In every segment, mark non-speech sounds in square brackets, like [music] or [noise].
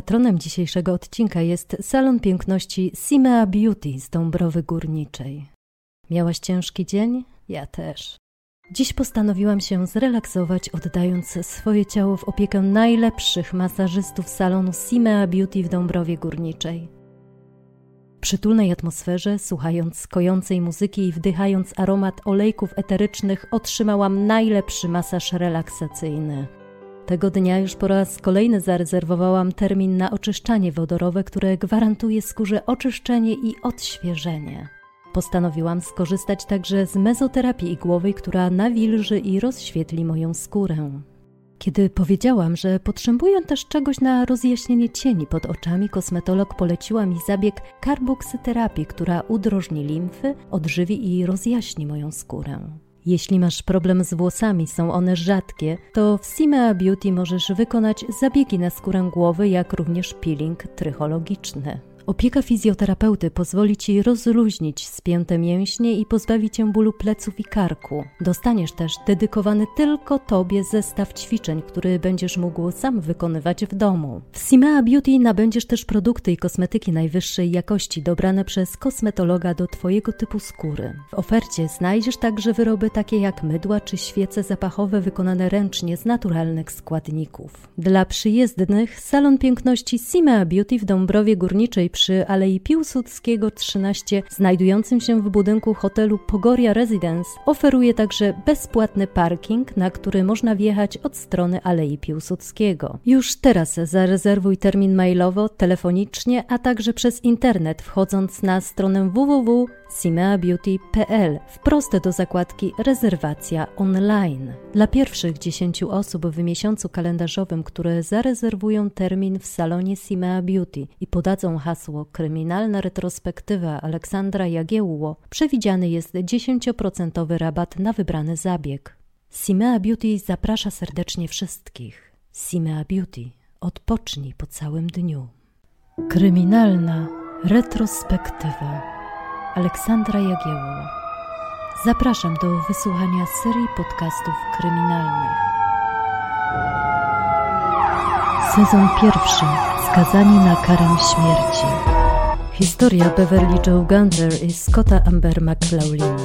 Patronem dzisiejszego odcinka jest salon piękności Simea Beauty z Dąbrowy Górniczej. Miałaś ciężki dzień? Ja też. Dziś postanowiłam się zrelaksować, oddając swoje ciało w opiekę najlepszych masażystów salonu Simea Beauty w Dąbrowie Górniczej. W przytulnej atmosferze, słuchając kojącej muzyki i wdychając aromat olejków eterycznych, otrzymałam najlepszy masaż relaksacyjny. Tego dnia już po raz kolejny zarezerwowałam termin na oczyszczanie wodorowe, które gwarantuje skórze oczyszczenie i odświeżenie. Postanowiłam skorzystać także z mezoterapii igłowej, która nawilży i rozświetli moją skórę. Kiedy powiedziałam, że potrzebuję też czegoś na rozjaśnienie cieni pod oczami, kosmetolog poleciła mi zabieg karboksyterapii, która udrożni limfy, odżywi i rozjaśni moją skórę. Jeśli masz problem z włosami, są one rzadkie, to w Simea Beauty możesz wykonać zabiegi na skórę głowy, jak również peeling trychologiczny. Opieka fizjoterapeuty pozwoli Ci rozluźnić spięte mięśnie i pozbawi Cię bólu pleców i karku. Dostaniesz też dedykowany tylko Tobie zestaw ćwiczeń, który będziesz mógł sam wykonywać w domu. W Simea Beauty nabędziesz też produkty i kosmetyki najwyższej jakości dobrane przez kosmetologa do Twojego typu skóry. W ofercie znajdziesz także wyroby takie jak mydła czy świece zapachowe wykonane ręcznie z naturalnych składników. Dla przyjezdnych salon piękności Simea Beauty w Dąbrowie Górniczej przy Alei Piłsudskiego 13, znajdującym się w budynku hotelu Pogoria Residence, oferuje także bezpłatny parking, na który można wjechać od strony Alei Piłsudskiego. Już teraz zarezerwuj termin mailowo, telefonicznie, a także przez internet, wchodząc na stronę www.simeabeauty.pl wprost do zakładki Rezerwacja online. Dla pierwszych 10 osób w miesiącu kalendarzowym, które zarezerwują termin w salonie Simea Beauty i podadzą hasło hasło Kryminalna retrospektywa Aleksandra Jagiełło przewidziany jest 10% rabat na wybrany zabieg. Simea Beauty zaprasza serdecznie wszystkich. Simea Beauty, odpocznij po całym dniu. Kryminalna retrospektywa Aleksandra Jagiełło. Zapraszam do wysłuchania serii podcastów kryminalnych. Sezon pierwszy. Skazani na karę śmierci. Historia Beverly Joe Gunter i Scotta Amber McLaughlina.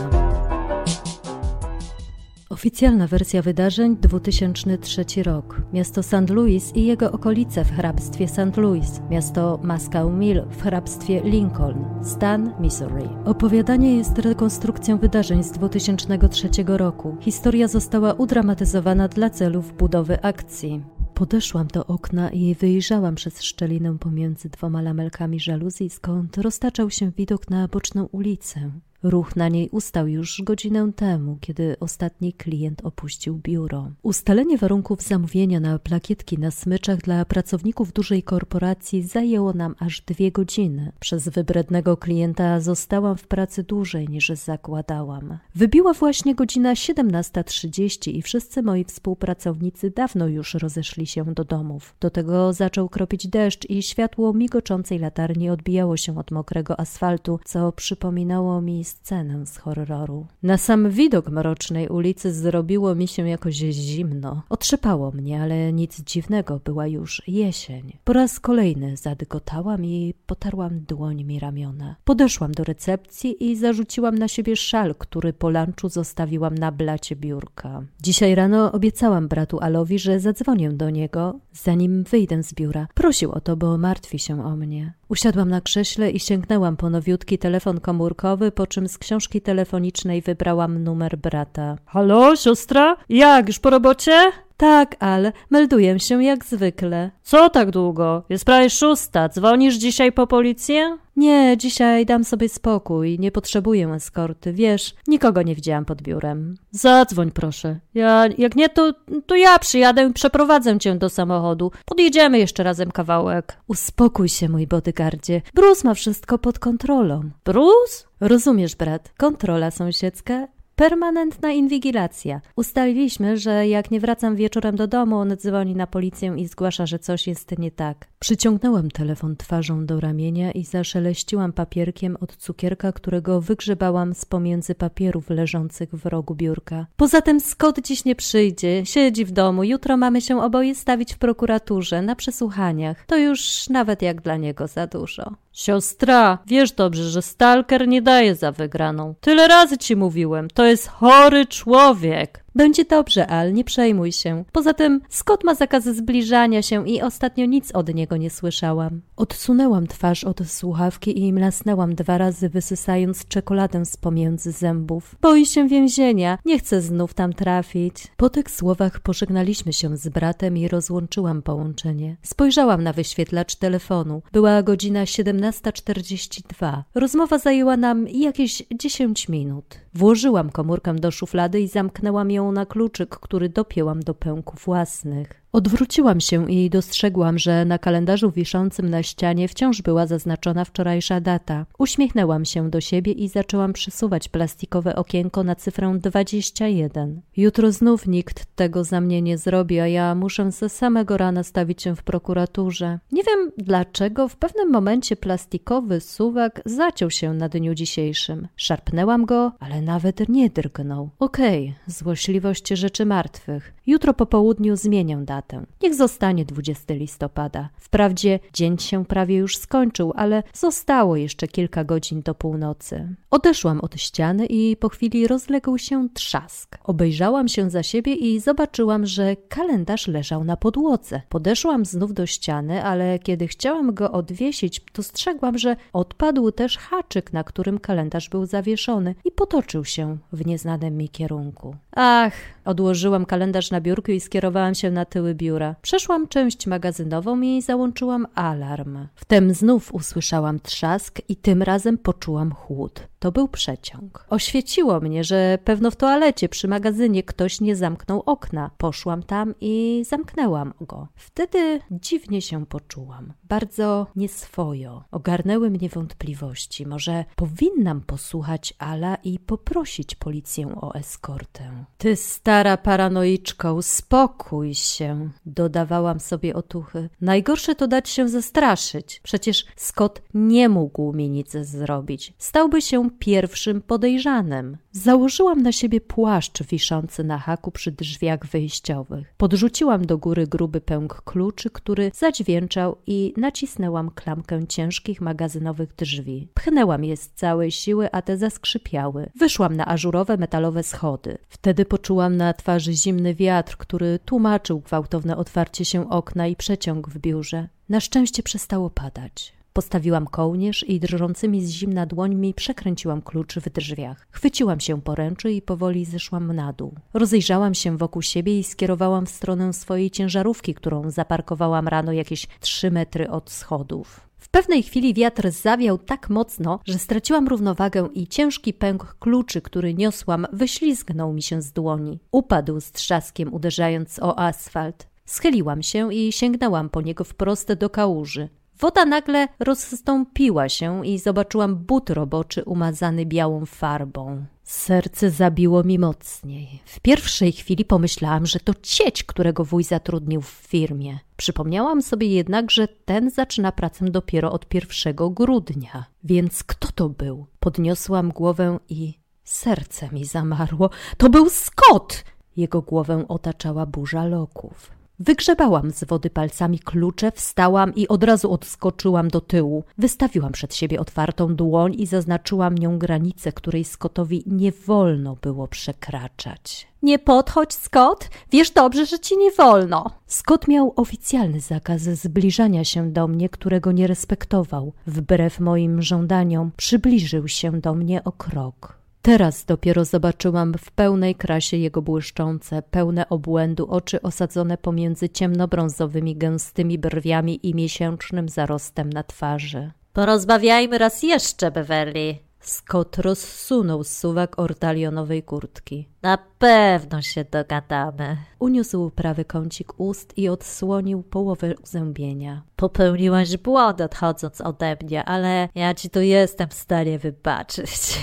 Oficjalna wersja wydarzeń 2003 rok. Miasto St. Louis i jego okolice w hrabstwie St. Louis. Miasto Moscow Mill w hrabstwie Lincoln, stan Missouri. Opowiadanie jest rekonstrukcją wydarzeń z 2003 roku. Historia została udramatyzowana dla celów budowy akcji. Podeszłam do okna i wyjrzałam przez szczelinę pomiędzy dwoma lamelkami żaluzji, skąd roztaczał się widok na boczną ulicę. Ruch na niej ustał już godzinę temu, kiedy ostatni klient opuścił biuro. Ustalenie warunków zamówienia na plakietki na smyczach dla pracowników dużej korporacji zajęło nam aż dwie godziny. Przez wybrednego klienta zostałam w pracy dłużej niż zakładałam. Wybiła właśnie godzina 17.30 i wszyscy moi współpracownicy dawno już rozeszli się do domów. Do tego zaczął kropić deszcz i światło migoczącej latarni odbijało się od mokrego asfaltu, co przypominało mi scenę z horroru. Na sam widok mrocznej ulicy zrobiło mi się jakoś zimno. Otrzepało mnie, ale nic dziwnego, była już jesień. Po raz kolejny zadygotałam i potarłam dłońmi ramiona. Podeszłam do recepcji i zarzuciłam na siebie szal, który po lunchu zostawiłam na blacie biurka. Dzisiaj rano obiecałam bratu Alowi, że zadzwonię do niego, zanim wyjdę z biura. Prosił o to, bo martwi się o mnie. Usiadłam na krześle i sięgnęłam po nowiutki telefon komórkowy, po czym z książki telefonicznej wybrałam numer brata. Halo, siostra? Jak, już po robocie? Tak, ale melduję się jak zwykle. Co tak długo? Jest prawie szósta. Dzwonisz dzisiaj po policję? Nie, dzisiaj dam sobie spokój. Nie potrzebuję eskorty. Wiesz, nikogo nie widziałam pod biurem. Zadzwoń proszę. Ja, jak nie, to, to ja przyjadę i przeprowadzę cię do samochodu. Podjedziemy jeszcze razem kawałek. Uspokój się, mój bodyguardzie. Bruce ma wszystko pod kontrolą. Bruce? Rozumiesz, brat. Kontrola sąsiedzka Permanentna inwigilacja. Ustaliliśmy, że jak nie wracam wieczorem do domu, on dzwoni na policję i zgłasza, że coś jest nie tak. Przyciągnęłam telefon twarzą do ramienia i zaszeleściłam papierkiem od cukierka, którego wygrzebałam z pomiędzy papierów leżących w rogu biurka. Poza tym Scott dziś nie przyjdzie, siedzi w domu, jutro mamy się oboje stawić w prokuraturze na przesłuchaniach. To już nawet jak dla niego za dużo. Siostra, wiesz dobrze, że stalker nie daje za wygraną. Tyle razy ci mówiłem, to jest chory człowiek. Będzie dobrze, Al, nie przejmuj się. Poza tym Scott ma zakazy zbliżania się i ostatnio nic od niego nie słyszałam. Odsunęłam twarz od słuchawki i mlasnęłam dwa razy, wysysając czekoladę z pomiędzy zębów. Boi się więzienia, nie chcę znów tam trafić. Po tych słowach pożegnaliśmy się z bratem i rozłączyłam połączenie. Spojrzałam na wyświetlacz telefonu. Była godzina 17.42. Rozmowa zajęła nam jakieś 10 minut. Włożyłam komórkę do szuflady i zamknęłam ją na kluczyk, który dopięłam do pęków własnych. Odwróciłam się i dostrzegłam, że na kalendarzu wiszącym na ścianie wciąż była zaznaczona wczorajsza data. Uśmiechnęłam się do siebie i zaczęłam przesuwać plastikowe okienko na cyfrę 21. Jutro znów nikt tego za mnie nie zrobi, a ja muszę ze samego rana stawić się w prokuraturze. Nie wiem dlaczego w pewnym momencie plastikowy suwak zaciął się na dniu dzisiejszym. Szarpnęłam go, ale nawet nie drgnął. Okej, okay, złośliwość rzeczy martwych. Jutro po południu zmienię datę. Niech zostanie 20 listopada. Wprawdzie dzień się prawie już skończył, ale zostało jeszcze kilka godzin do północy. Odeszłam od ściany i po chwili rozległ się trzask. Obejrzałam się za siebie i zobaczyłam, że kalendarz leżał na podłodze. Podeszłam znów do ściany, ale kiedy chciałam go odwiesić, dostrzegłam, że odpadł też haczyk, na którym kalendarz był zawieszony i potoczył się w nieznanym mi kierunku. Ach, odłożyłam kalendarz na biurku i skierowałam się na tyły biura. Przeszłam część magazynową i załączyłam alarm. Wtem znów usłyszałam trzask i tym razem poczułam chłód. To był przeciąg. Oświeciło mnie, że pewno w toalecie przy magazynie ktoś nie zamknął okna. Poszłam tam i zamknęłam go. Wtedy dziwnie się poczułam. Bardzo nieswojo. Ogarnęły mnie wątpliwości. Może powinnam posłuchać Ala i poprosić policję o eskortę. Ty stara paranoiczko, uspokój się, dodawałam sobie otuchy. Najgorsze to dać się zastraszyć. Przecież Scott nie mógł mi nic zrobić. Stałby się pierwszym podejrzanym. Założyłam na siebie płaszcz wiszący na haku przy drzwiach wyjściowych. Podrzuciłam do góry gruby pęk kluczy, który zadźwięczał i nacisnęłam klamkę ciężkich magazynowych drzwi. Pchnęłam je z całej siły, a te zaskrzypiały. Wyszłam na ażurowe metalowe schody. Wtedy poczułam na twarzy zimny wiatr, który tłumaczył gwałtowne otwarcie się okna i przeciąg w biurze. Na szczęście przestało padać. Postawiłam kołnierz i drżącymi z zimna dłońmi przekręciłam klucz w drzwiach. Chwyciłam się poręczy i powoli zeszłam na dół. Rozejrzałam się wokół siebie i skierowałam w stronę swojej ciężarówki, którą zaparkowałam rano jakieś trzy metry od schodów. Pewnej chwili wiatr zawiał tak mocno, że straciłam równowagę i ciężki pęk kluczy, który niosłam, wyślizgnął mi się z dłoni. Upadł z trzaskiem, uderzając o asfalt. Schyliłam się i sięgnęłam po niego wprost do kałuży. Woda nagle rozstąpiła się i zobaczyłam but roboczy umazany białą farbą. Serce zabiło mi mocniej. W pierwszej chwili pomyślałam, że to cieć, którego wuj zatrudnił w firmie. Przypomniałam sobie jednak, że ten zaczyna pracę dopiero od 1 grudnia. Więc kto to był? Podniosłam głowę i serce mi zamarło. To był Scott! Jego głowę otaczała burza loków. Wygrzebałam z wody palcami klucze, wstałam i od razu odskoczyłam do tyłu. Wystawiłam przed siebie otwartą dłoń i zaznaczyłam nią granicę, której Scottowi nie wolno było przekraczać. Nie podchodź, Scott. Wiesz dobrze, że ci nie wolno. Scott miał oficjalny zakaz zbliżania się do mnie, którego nie respektował. Wbrew moim żądaniom przybliżył się do mnie o krok. Teraz dopiero zobaczyłam w pełnej krasie jego błyszczące, pełne obłędu oczy osadzone pomiędzy ciemnobrązowymi, gęstymi brwiami i miesięcznym zarostem na twarzy. Porozmawiajmy raz jeszcze, Beverly. Scott rozsunął suwak ortalionowej kurtki. Na pewno się dogadamy. Uniósł prawy kącik ust i odsłonił połowę uzębienia. Popełniłaś błąd odchodząc ode mnie, ale ja ci tu jestem w stanie wybaczyć.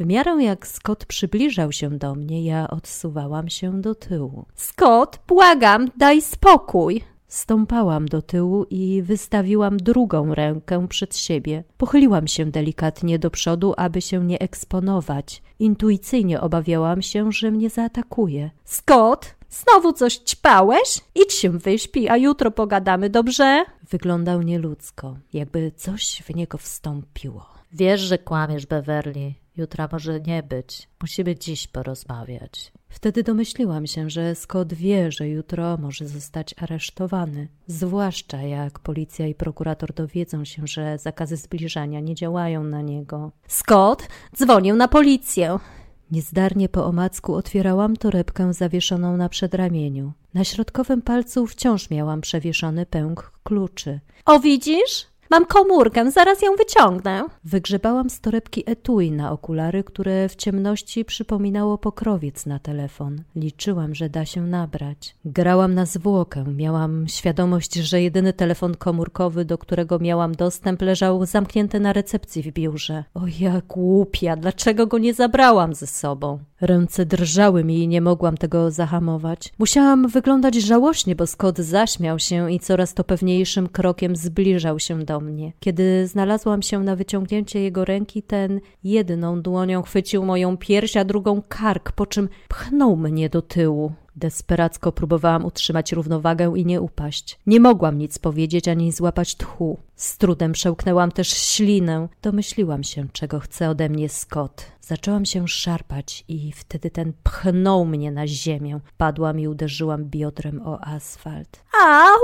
W miarę jak Scott przybliżał się do mnie, ja odsuwałam się do tyłu. Scott, błagam, daj spokój. Stąpałam do tyłu i wystawiłam drugą rękę przed siebie. Pochyliłam się delikatnie do przodu, aby się nie eksponować. Intuicyjnie obawiałam się, że mnie zaatakuje. Scott, znowu coś ćpałeś? Idź się wyśpi, a jutro pogadamy, dobrze? Wyglądał nieludzko, jakby coś w niego wstąpiło. Wiesz, że kłamiesz, Beverly. Jutra może nie być. Musimy dziś porozmawiać. Wtedy domyśliłam się, że Scott wie, że jutro może zostać aresztowany. Zwłaszcza jak policja i prokurator dowiedzą się, że zakazy zbliżania nie działają na niego. Scott dzwonił na policję. Niezdarnie po omacku otwierałam torebkę zawieszoną na przedramieniu. Na środkowym palcu wciąż miałam przewieszony pęk kluczy. O, widzisz? Mam komórkę, zaraz ją wyciągnę. Wygrzebałam z torebki etui na okulary, które w ciemności przypominało pokrowiec na telefon. Liczyłam, że da się nabrać. Grałam na zwłokę. Miałam świadomość, że jedyny telefon komórkowy, do którego miałam dostęp, leżał zamknięty na recepcji w biurze. O jak głupia, dlaczego go nie zabrałam ze sobą? Ręce drżały mi i nie mogłam tego zahamować. Musiałam wyglądać żałośnie, bo Scott zaśmiał się i coraz to pewniejszym krokiem zbliżał się do mnie. Kiedy znalazłam się na wyciągnięcie jego ręki, ten jedną dłonią chwycił moją pierś, a drugą kark, po czym pchnął mnie do tyłu. Desperacko próbowałam utrzymać równowagę i nie upaść. Nie mogłam nic powiedzieć ani złapać tchu. Z trudem przełknęłam też ślinę. Domyśliłam się, czego chce ode mnie Scott. Zaczęłam się szarpać i wtedy ten pchnął mnie na ziemię. Padłam i uderzyłam biodrem o asfalt. Au!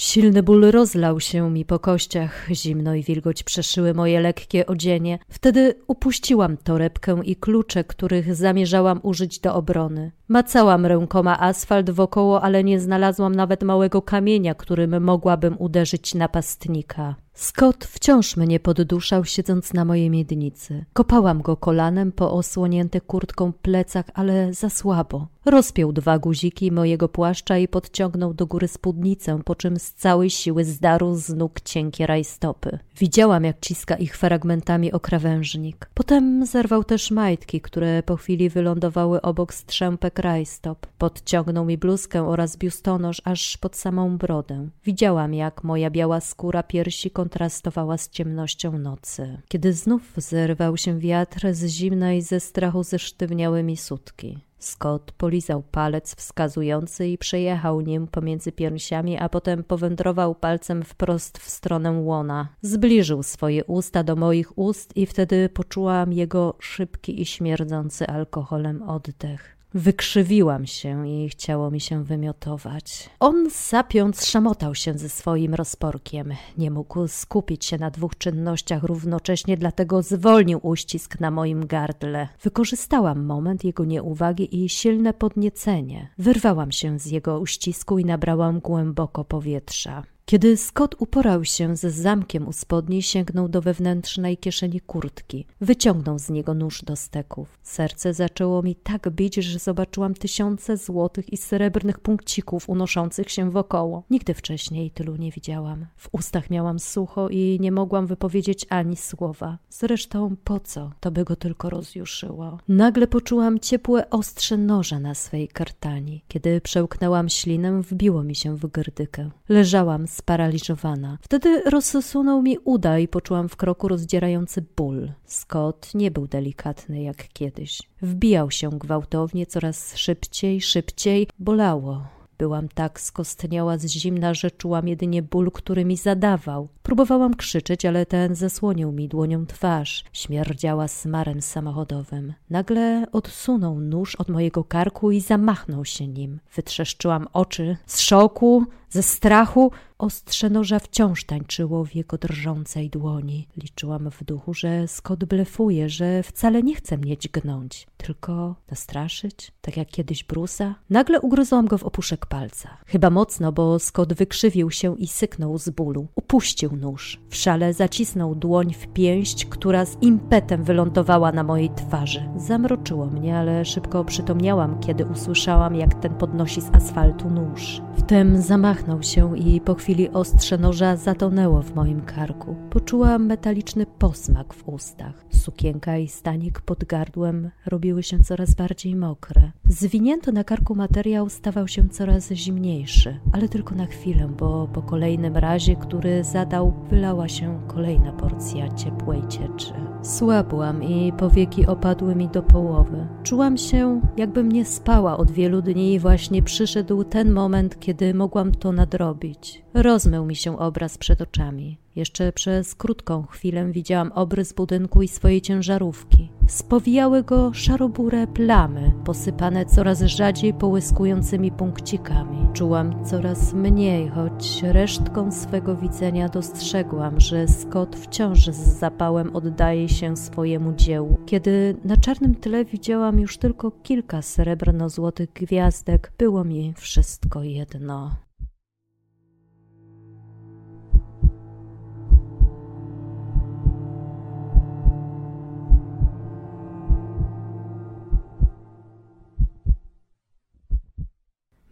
Silny ból rozlał się mi po kościach, zimno i wilgoć przeszyły moje lekkie odzienie. Wtedy upuściłam torebkę i klucze, których zamierzałam użyć do obrony. Macałam rękoma asfalt wokoło, ale nie znalazłam nawet małego kamienia, którym mogłabym uderzyć napastnika. Scott wciąż mnie podduszał, siedząc na mojej miednicy. Kopałam go kolanem po osłonięty kurtką plecach, ale za słabo. Rozpiął dwa guziki mojego płaszcza i podciągnął do góry spódnicę, po czym z całej siły zdarł z nóg cienkie rajstopy. Widziałam, jak ciska ich fragmentami o krawężnik. Potem zerwał też majtki, które po chwili wylądowały obok strzępek rajstop. Podciągnął mi bluzkę oraz biustonosz aż pod samą brodę. Widziałam, jak moja biała skóra piersi kontrastowała z ciemnością nocy. Kiedy znów zerwał się wiatr z zimnej ze strachu zesztywniały mi sutki. Scott polizał palec wskazujący i przejechał nim pomiędzy piersiami, a potem powędrował palcem wprost w stronę łona. Zbliżył swoje usta do moich ust i wtedy poczułam jego szybki i śmierdzący alkoholem oddech. Wykrzywiłam się i chciało mi się wymiotować. On sapiąc szamotał się ze swoim rozporkiem. Nie mógł skupić się na dwóch czynnościach równocześnie, dlatego zwolnił uścisk na moim gardle. Wykorzystałam moment jego nieuwagi i silne podniecenie. Wyrwałam się z jego uścisku i nabrałam głęboko powietrza. Kiedy Scott uporał się ze zamkiem u spodni, sięgnął do wewnętrznej kieszeni kurtki. Wyciągnął z niego nóż do steków. Serce zaczęło mi tak bić, że zobaczyłam tysiące złotych i srebrnych punkcików unoszących się wokoło. Nigdy wcześniej tylu nie widziałam. W ustach miałam sucho i nie mogłam wypowiedzieć ani słowa. Zresztą po co? To by go tylko rozjuszyło. Nagle poczułam ciepłe ostrze noża na swej kartani. Kiedy przełknęłam ślinę, wbiło mi się w gardykę. Leżałam sparaliżowana. Wtedy rozsunął mi uda i poczułam w kroku rozdzierający ból. Scott nie był delikatny jak kiedyś. Wbijał się gwałtownie, coraz szybciej, szybciej. Bolało. Byłam tak skostniała z zimna, że czułam jedynie ból, który mi zadawał. Próbowałam krzyczeć, ale ten zasłonił mi dłonią twarz. Śmierdziała smarem samochodowym. Nagle odsunął nóż od mojego karku i zamachnął się nim. Wytrzeszczyłam oczy z szoku, ze strachu. Ostrze noża wciąż tańczyło w jego drżącej dłoni. Liczyłam w duchu, że Scott blefuje, że wcale nie chce mnie dźgnąć, tylko nastraszyć, tak jak kiedyś Brusa. Nagle ugryzłam go w opuszek palca. Chyba mocno, bo Scott wykrzywił się i syknął z bólu. Upuścił nóż. W szale zacisnął dłoń w pięść, która z impetem wylądowała na mojej twarzy. Zamroczyło mnie, ale szybko przytomniałam, kiedy usłyszałam, jak ten podnosi z asfaltu nóż. Wtem zamachnął się i po chwili ostrze noża zatonęło w moim karku. Poczułam metaliczny posmak w ustach. Sukienka i stanik pod gardłem robiły się coraz bardziej mokre. Zwinięto na karku materiał stawał się coraz zimniejszy, ale tylko na chwilę, bo po kolejnym razie, który zadał, wylała się kolejna porcja ciepłej cieczy. Słabłam i powieki opadły mi do połowy. Czułam się, jakbym nie spała od wielu dni i właśnie przyszedł ten moment, kiedy mogłam to nadrobić. Rozmył mi się obraz przed oczami. Jeszcze przez krótką chwilę widziałam obrys budynku i swojej ciężarówki. Spowijały go szarobure plamy, posypane coraz rzadziej połyskującymi punkcikami. Czułam coraz mniej, choć resztką swego widzenia dostrzegłam, że Scott wciąż z zapałem oddaje się swojemu dziełu. Kiedy na czarnym tle widziałam już tylko kilka srebrno-złotych gwiazdek, było mi wszystko jedno.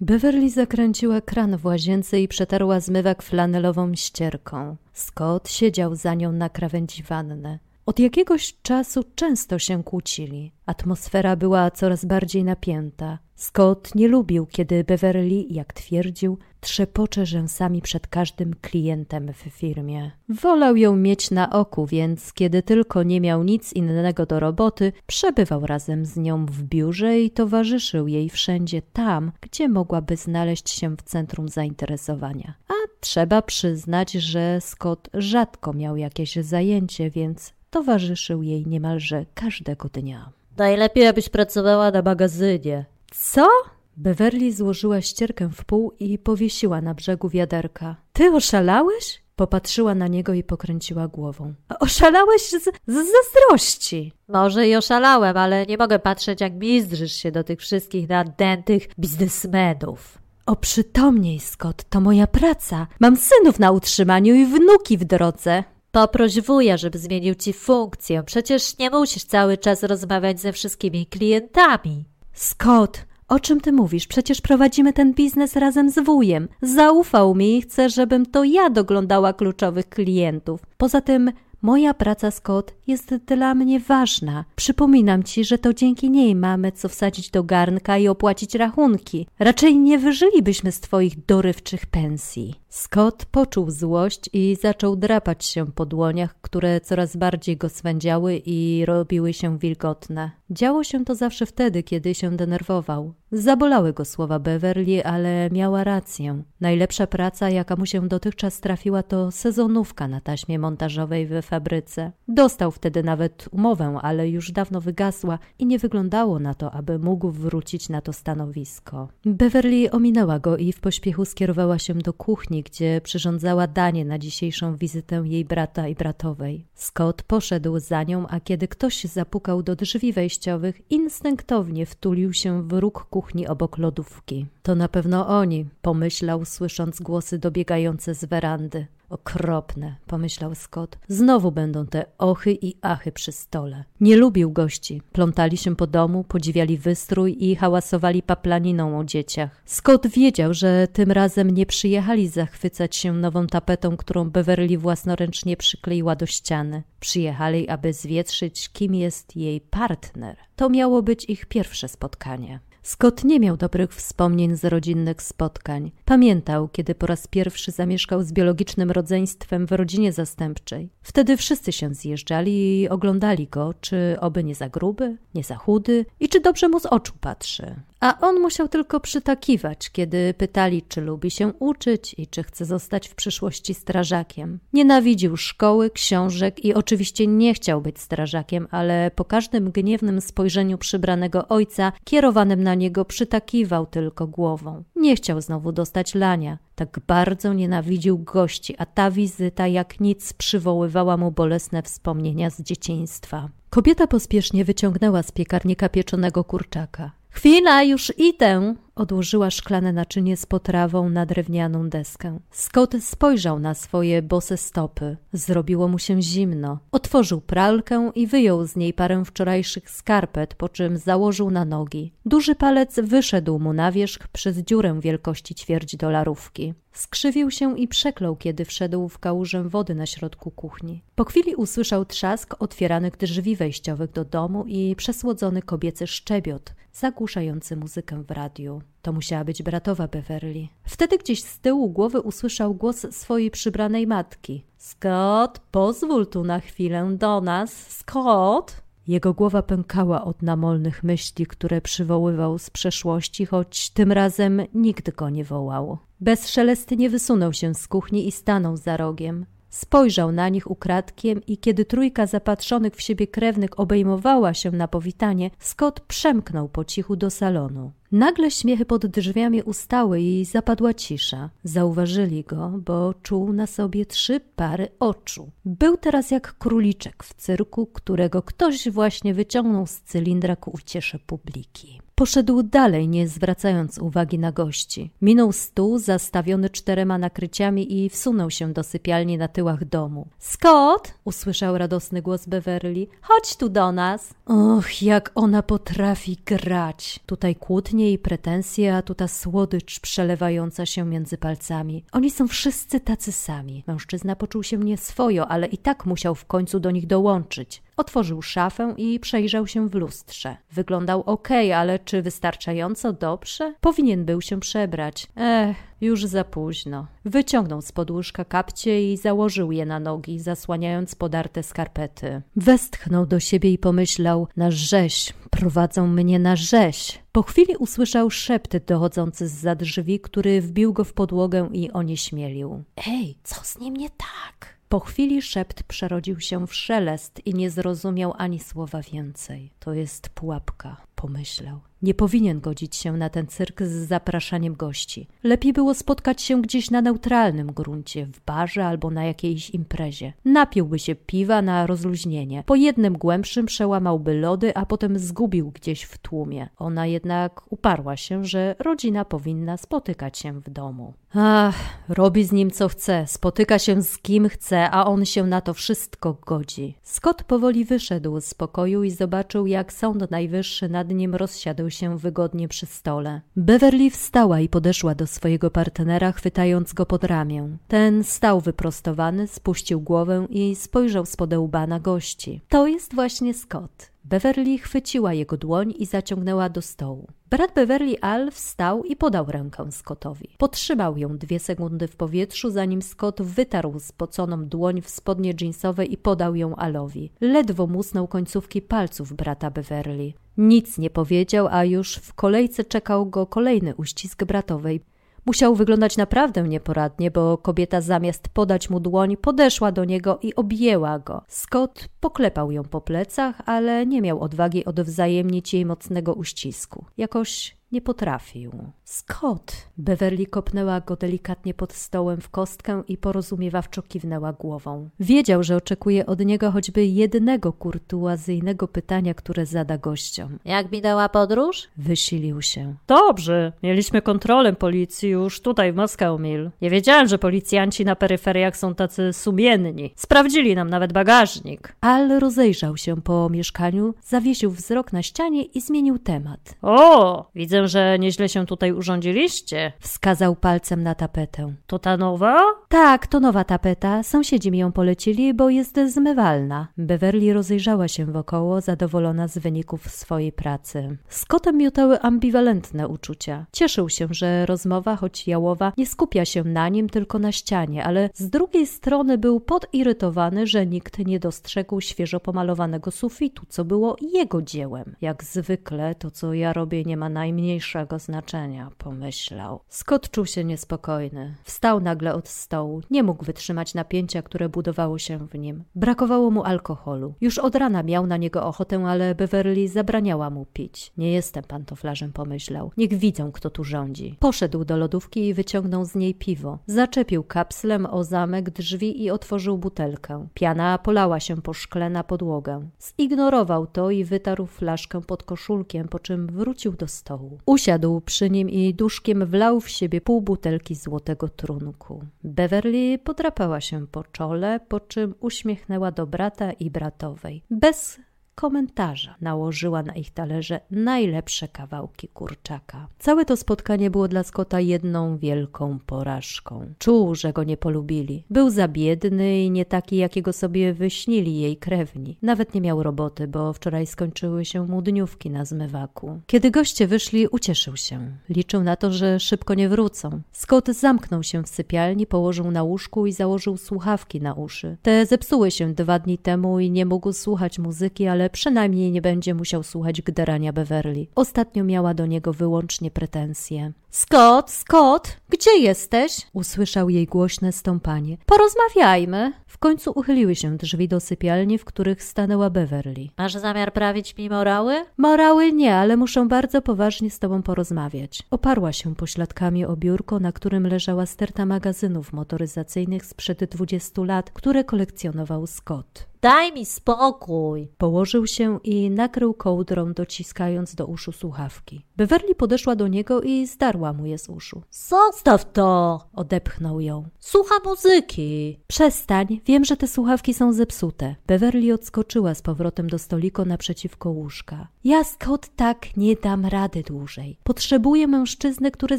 Beverly zakręciła kran w łazience i przetarła zmywak flanelową ścierką. Scott siedział za nią na krawędzi wanny. Od jakiegoś czasu często się kłócili. Atmosfera była coraz bardziej napięta. Scott nie lubił, kiedy Beverly, jak twierdził, trzepocze rzęsami przed każdym klientem w firmie. Wolał ją mieć na oku, więc kiedy tylko nie miał nic innego do roboty, przebywał razem z nią w biurze i towarzyszył jej wszędzie tam, gdzie mogłaby znaleźć się w centrum zainteresowania. A trzeba przyznać, że Scott rzadko miał jakieś zajęcie, więc towarzyszył jej niemalże każdego dnia. Najlepiej, abyś pracowała na magazynie. Co? Beverly złożyła ścierkę w pół i powiesiła na brzegu wiaderka. Ty oszalałeś? Popatrzyła na niego i pokręciła głową. Oszalałeś z, z zazdrości. Może i oszalałem, ale nie mogę patrzeć, jak mizdrzysz się do tych wszystkich nadętych biznesmenów. Oprzytomnij, Scott, to moja praca. Mam synów na utrzymaniu i wnuki w drodze. Poproś wuja, żeby zmienił ci funkcję. Przecież nie musisz cały czas rozmawiać ze wszystkimi klientami. Scott, o czym ty mówisz? Przecież prowadzimy ten biznes razem z wujem. Zaufał mi i chce, żebym to ja doglądała kluczowych klientów. Poza tym Moja praca, Scott, jest dla mnie ważna. Przypominam ci, że to dzięki niej mamy co wsadzić do garnka i opłacić rachunki. Raczej nie wyżylibyśmy z twoich dorywczych pensji. Scott poczuł złość i zaczął drapać się po dłoniach, które coraz bardziej go swędziały i robiły się wilgotne. Działo się to zawsze wtedy, kiedy się denerwował. Zabolały go słowa Beverly, ale miała rację. Najlepsza praca, jaka mu się dotychczas trafiła, to sezonówka na taśmie montażowej w fabryce. Dostał wtedy nawet umowę, ale już dawno wygasła i nie wyglądało na to, aby mógł wrócić na to stanowisko. Beverly ominęła go i w pośpiechu skierowała się do kuchni, gdzie przyrządzała danie na dzisiejszą wizytę jej brata i bratowej. Scott poszedł za nią, a kiedy ktoś zapukał do drzwi wejściowych, instynktownie wtulił się w róg kuchni obok lodówki. To na pewno oni, pomyślał, słysząc głosy dobiegające z werandy. Okropne, pomyślał Scott. Znowu będą te ochy i achy przy stole. Nie lubił gości. Plątali się po domu, podziwiali wystrój i hałasowali paplaniną o dzieciach. Scott wiedział, że tym razem nie przyjechali zachwycać się nową tapetą, którą Beverly własnoręcznie przykleiła do ściany. Przyjechali, aby zwietrzyć, kim jest jej partner. To miało być ich pierwsze spotkanie. Scott nie miał dobrych wspomnień z rodzinnych spotkań. Pamiętał, kiedy po raz pierwszy zamieszkał z biologicznym rodzeństwem w rodzinie zastępczej. Wtedy wszyscy się zjeżdżali i oglądali go, czy oby nie za gruby, nie za chudy i czy dobrze mu z oczu patrzy. A on musiał tylko przytakiwać, kiedy pytali, czy lubi się uczyć i czy chce zostać w przyszłości strażakiem. Nienawidził szkoły, książek i oczywiście nie chciał być strażakiem, ale po każdym gniewnym spojrzeniu przybranego ojca, kierowanym na niego, przytakiwał tylko głową. Nie chciał znowu dostać lania. Tak bardzo nienawidził gości, a ta wizyta jak nic przywoływała mu bolesne wspomnienia z dzieciństwa. Kobieta pospiesznie wyciągnęła z piekarnika pieczonego kurczaka. Chwila, już idę, Odłożyła szklane naczynie z potrawą na drewnianą deskę. Scott spojrzał na swoje bose stopy. Zrobiło mu się zimno. Otworzył pralkę i wyjął z niej parę wczorajszych skarpet, po czym założył na nogi. Duży palec wyszedł mu na wierzch przez dziurę wielkości ćwierć dolarówki. Skrzywił się i przeklął, kiedy wszedł w kałużę wody na środku kuchni. Po chwili usłyszał trzask otwieranych drzwi wejściowych do domu i przesłodzony kobiecy szczebiot, zagłuszający muzykę w radiu. To musiała być bratowa Beverly. Wtedy gdzieś z tyłu głowy usłyszał głos swojej przybranej matki. Scott, pozwól tu na chwilę do nas. Scott! Jego głowa pękała od namolnych myśli, które przywoływał z przeszłości, choć tym razem nikt go nie wołał. Bezszelestnie wysunął się z kuchni i stanął za rogiem. Spojrzał na nich ukradkiem i kiedy trójka zapatrzonych w siebie krewnych obejmowała się na powitanie, Scott przemknął po cichu do salonu. Nagle śmiechy pod drzwiami ustały i zapadła cisza. Zauważyli go, bo czuł na sobie trzy pary oczu. Był teraz jak króliczek w cyrku, którego ktoś właśnie wyciągnął z cylindra ku uciesze publiki. Poszedł dalej, nie zwracając uwagi na gości. Minął stół zastawiony czterema nakryciami i wsunął się do sypialni na tyłach domu. Scott! usłyszał radosny głos Beverly. Chodź tu do nas. Och, jak ona potrafi grać. Tutaj kłótnie i pretensje, a tu ta słodycz przelewająca się między palcami. Oni są wszyscy tacy sami. Mężczyzna poczuł się nieswojo, ale i tak musiał w końcu do nich dołączyć. Otworzył szafę i przejrzał się w lustrze. Wyglądał ok, ale czy wystarczająco dobrze? Powinien był się przebrać. Ech, już za późno. Wyciągnął z podłóżka kapcie i założył je na nogi, zasłaniając podarte skarpety. Westchnął do siebie i pomyślał: Na rzeź, prowadzą mnie na rzeź. Po chwili usłyszał szept dochodzący z za drzwi, który wbił go w podłogę i onieśmielił. Ej, co z nim nie tak? Po chwili szept przerodził się w szelest i nie zrozumiał ani słowa więcej. To jest pułapka, pomyślał. Nie powinien godzić się na ten cyrk z zapraszaniem gości. Lepiej było spotkać się gdzieś na neutralnym gruncie, w barze albo na jakiejś imprezie. Napiłby się piwa na rozluźnienie. Po jednym głębszym przełamałby lody, a potem zgubił gdzieś w tłumie. Ona jednak uparła się, że rodzina powinna spotykać się w domu. Ach, robi z nim co chce, spotyka się z kim chce, a on się na to wszystko godzi. Scott powoli wyszedł z pokoju i zobaczył, jak Sąd Najwyższy nad nim rozsiadł się wygodnie przy stole. Beverly wstała i podeszła do swojego partnera, chwytając go pod ramię. Ten stał wyprostowany, spuścił głowę i spojrzał łba na gości. To jest właśnie Scott. Beverly chwyciła jego dłoń i zaciągnęła do stołu. Brat Beverly Al wstał i podał rękę Scottowi. Potrzymał ją dwie sekundy w powietrzu, zanim Scott wytarł spoconą dłoń w spodnie jeansowe i podał ją Alowi. Ledwo musnął końcówki palców brata Beverly. Nic nie powiedział, a już w kolejce czekał go kolejny uścisk bratowej. Musiał wyglądać naprawdę nieporadnie, bo kobieta zamiast podać mu dłoń, podeszła do niego i objęła go. Scott poklepał ją po plecach, ale nie miał odwagi odwzajemnić jej mocnego uścisku. Jakoś nie potrafił. Scott! Beverly kopnęła go delikatnie pod stołem w kostkę i porozumiewawczo kiwnęła głową. Wiedział, że oczekuje od niego choćby jednego kurtuazyjnego pytania, które zada gościom. Jak minęła podróż? Wysilił się. Dobrze. Mieliśmy kontrolę policji już tutaj w Moskau Mill. Nie wiedziałem, że policjanci na peryferiach są tacy sumienni. Sprawdzili nam nawet bagażnik. Al rozejrzał się po mieszkaniu, zawiesił wzrok na ścianie i zmienił temat. O, widzę Widzę, że nieźle się tutaj urządziliście. Wskazał palcem na tapetę. To ta nowa? Tak, to nowa tapeta. Sąsiedzi mi ją polecili, bo jest zmywalna. Beverly rozejrzała się wokoło, zadowolona z wyników swojej pracy. Scottem miotały ambiwalentne uczucia. Cieszył się, że rozmowa, choć jałowa, nie skupia się na nim, tylko na ścianie, ale z drugiej strony był podirytowany, że nikt nie dostrzegł świeżo pomalowanego sufitu, co było jego dziełem. Jak zwykle, to co ja robię nie ma najmniej najmniejszego znaczenia, pomyślał. Scott czuł się niespokojny. Wstał nagle od stołu. Nie mógł wytrzymać napięcia, które budowało się w nim. Brakowało mu alkoholu. Już od rana miał na niego ochotę, ale Beverly zabraniała mu pić. Nie jestem pantoflarzem, pomyślał. Niech widzą, kto tu rządzi. Poszedł do lodówki i wyciągnął z niej piwo. Zaczepił kapslem o zamek drzwi i otworzył butelkę. Piana polała się po szkle na podłogę. Zignorował to i wytarł flaszkę pod koszulkiem, po czym wrócił do stołu. Usiadł przy nim i duszkiem wlał w siebie pół butelki złotego trunku. Beverly podrapała się po czole, po czym uśmiechnęła do brata i bratowej. Bez komentarza. Nałożyła na ich talerze najlepsze kawałki kurczaka. Całe to spotkanie było dla Scotta jedną wielką porażką. Czuł, że go nie polubili. Był za biedny i nie taki, jakiego sobie wyśnili jej krewni. Nawet nie miał roboty, bo wczoraj skończyły się mu dniówki na zmywaku. Kiedy goście wyszli, ucieszył się. Liczył na to, że szybko nie wrócą. Scott zamknął się w sypialni, położył na łóżku i założył słuchawki na uszy. Te zepsuły się dwa dni temu i nie mógł słuchać muzyki, ale przynajmniej nie będzie musiał słuchać gderania Beverly. Ostatnio miała do niego wyłącznie pretensje. Scott, Scott, gdzie jesteś? Usłyszał jej głośne stąpanie. Porozmawiajmy. W końcu uchyliły się drzwi do sypialni, w których stanęła Beverly. Masz zamiar prawić mi morały? Morały nie, ale muszę bardzo poważnie z tobą porozmawiać. Oparła się pośladkami o biurko, na którym leżała sterta magazynów motoryzacyjnych sprzed dwudziestu lat, które kolekcjonował Scott. Daj mi spokój. Położył się i nakrył kołdrą, dociskając do uszu słuchawki. Beverly podeszła do niego i zdarła mu je z uszu. Zostaw to! Odepchnął ją. Słucha muzyki. Przestań, wiem, że te słuchawki są zepsute. Beverly odskoczyła z powrotem do stoliku naprzeciwko łóżka. Ja, Scott, tak nie dam rady dłużej. Potrzebuję mężczyzny, który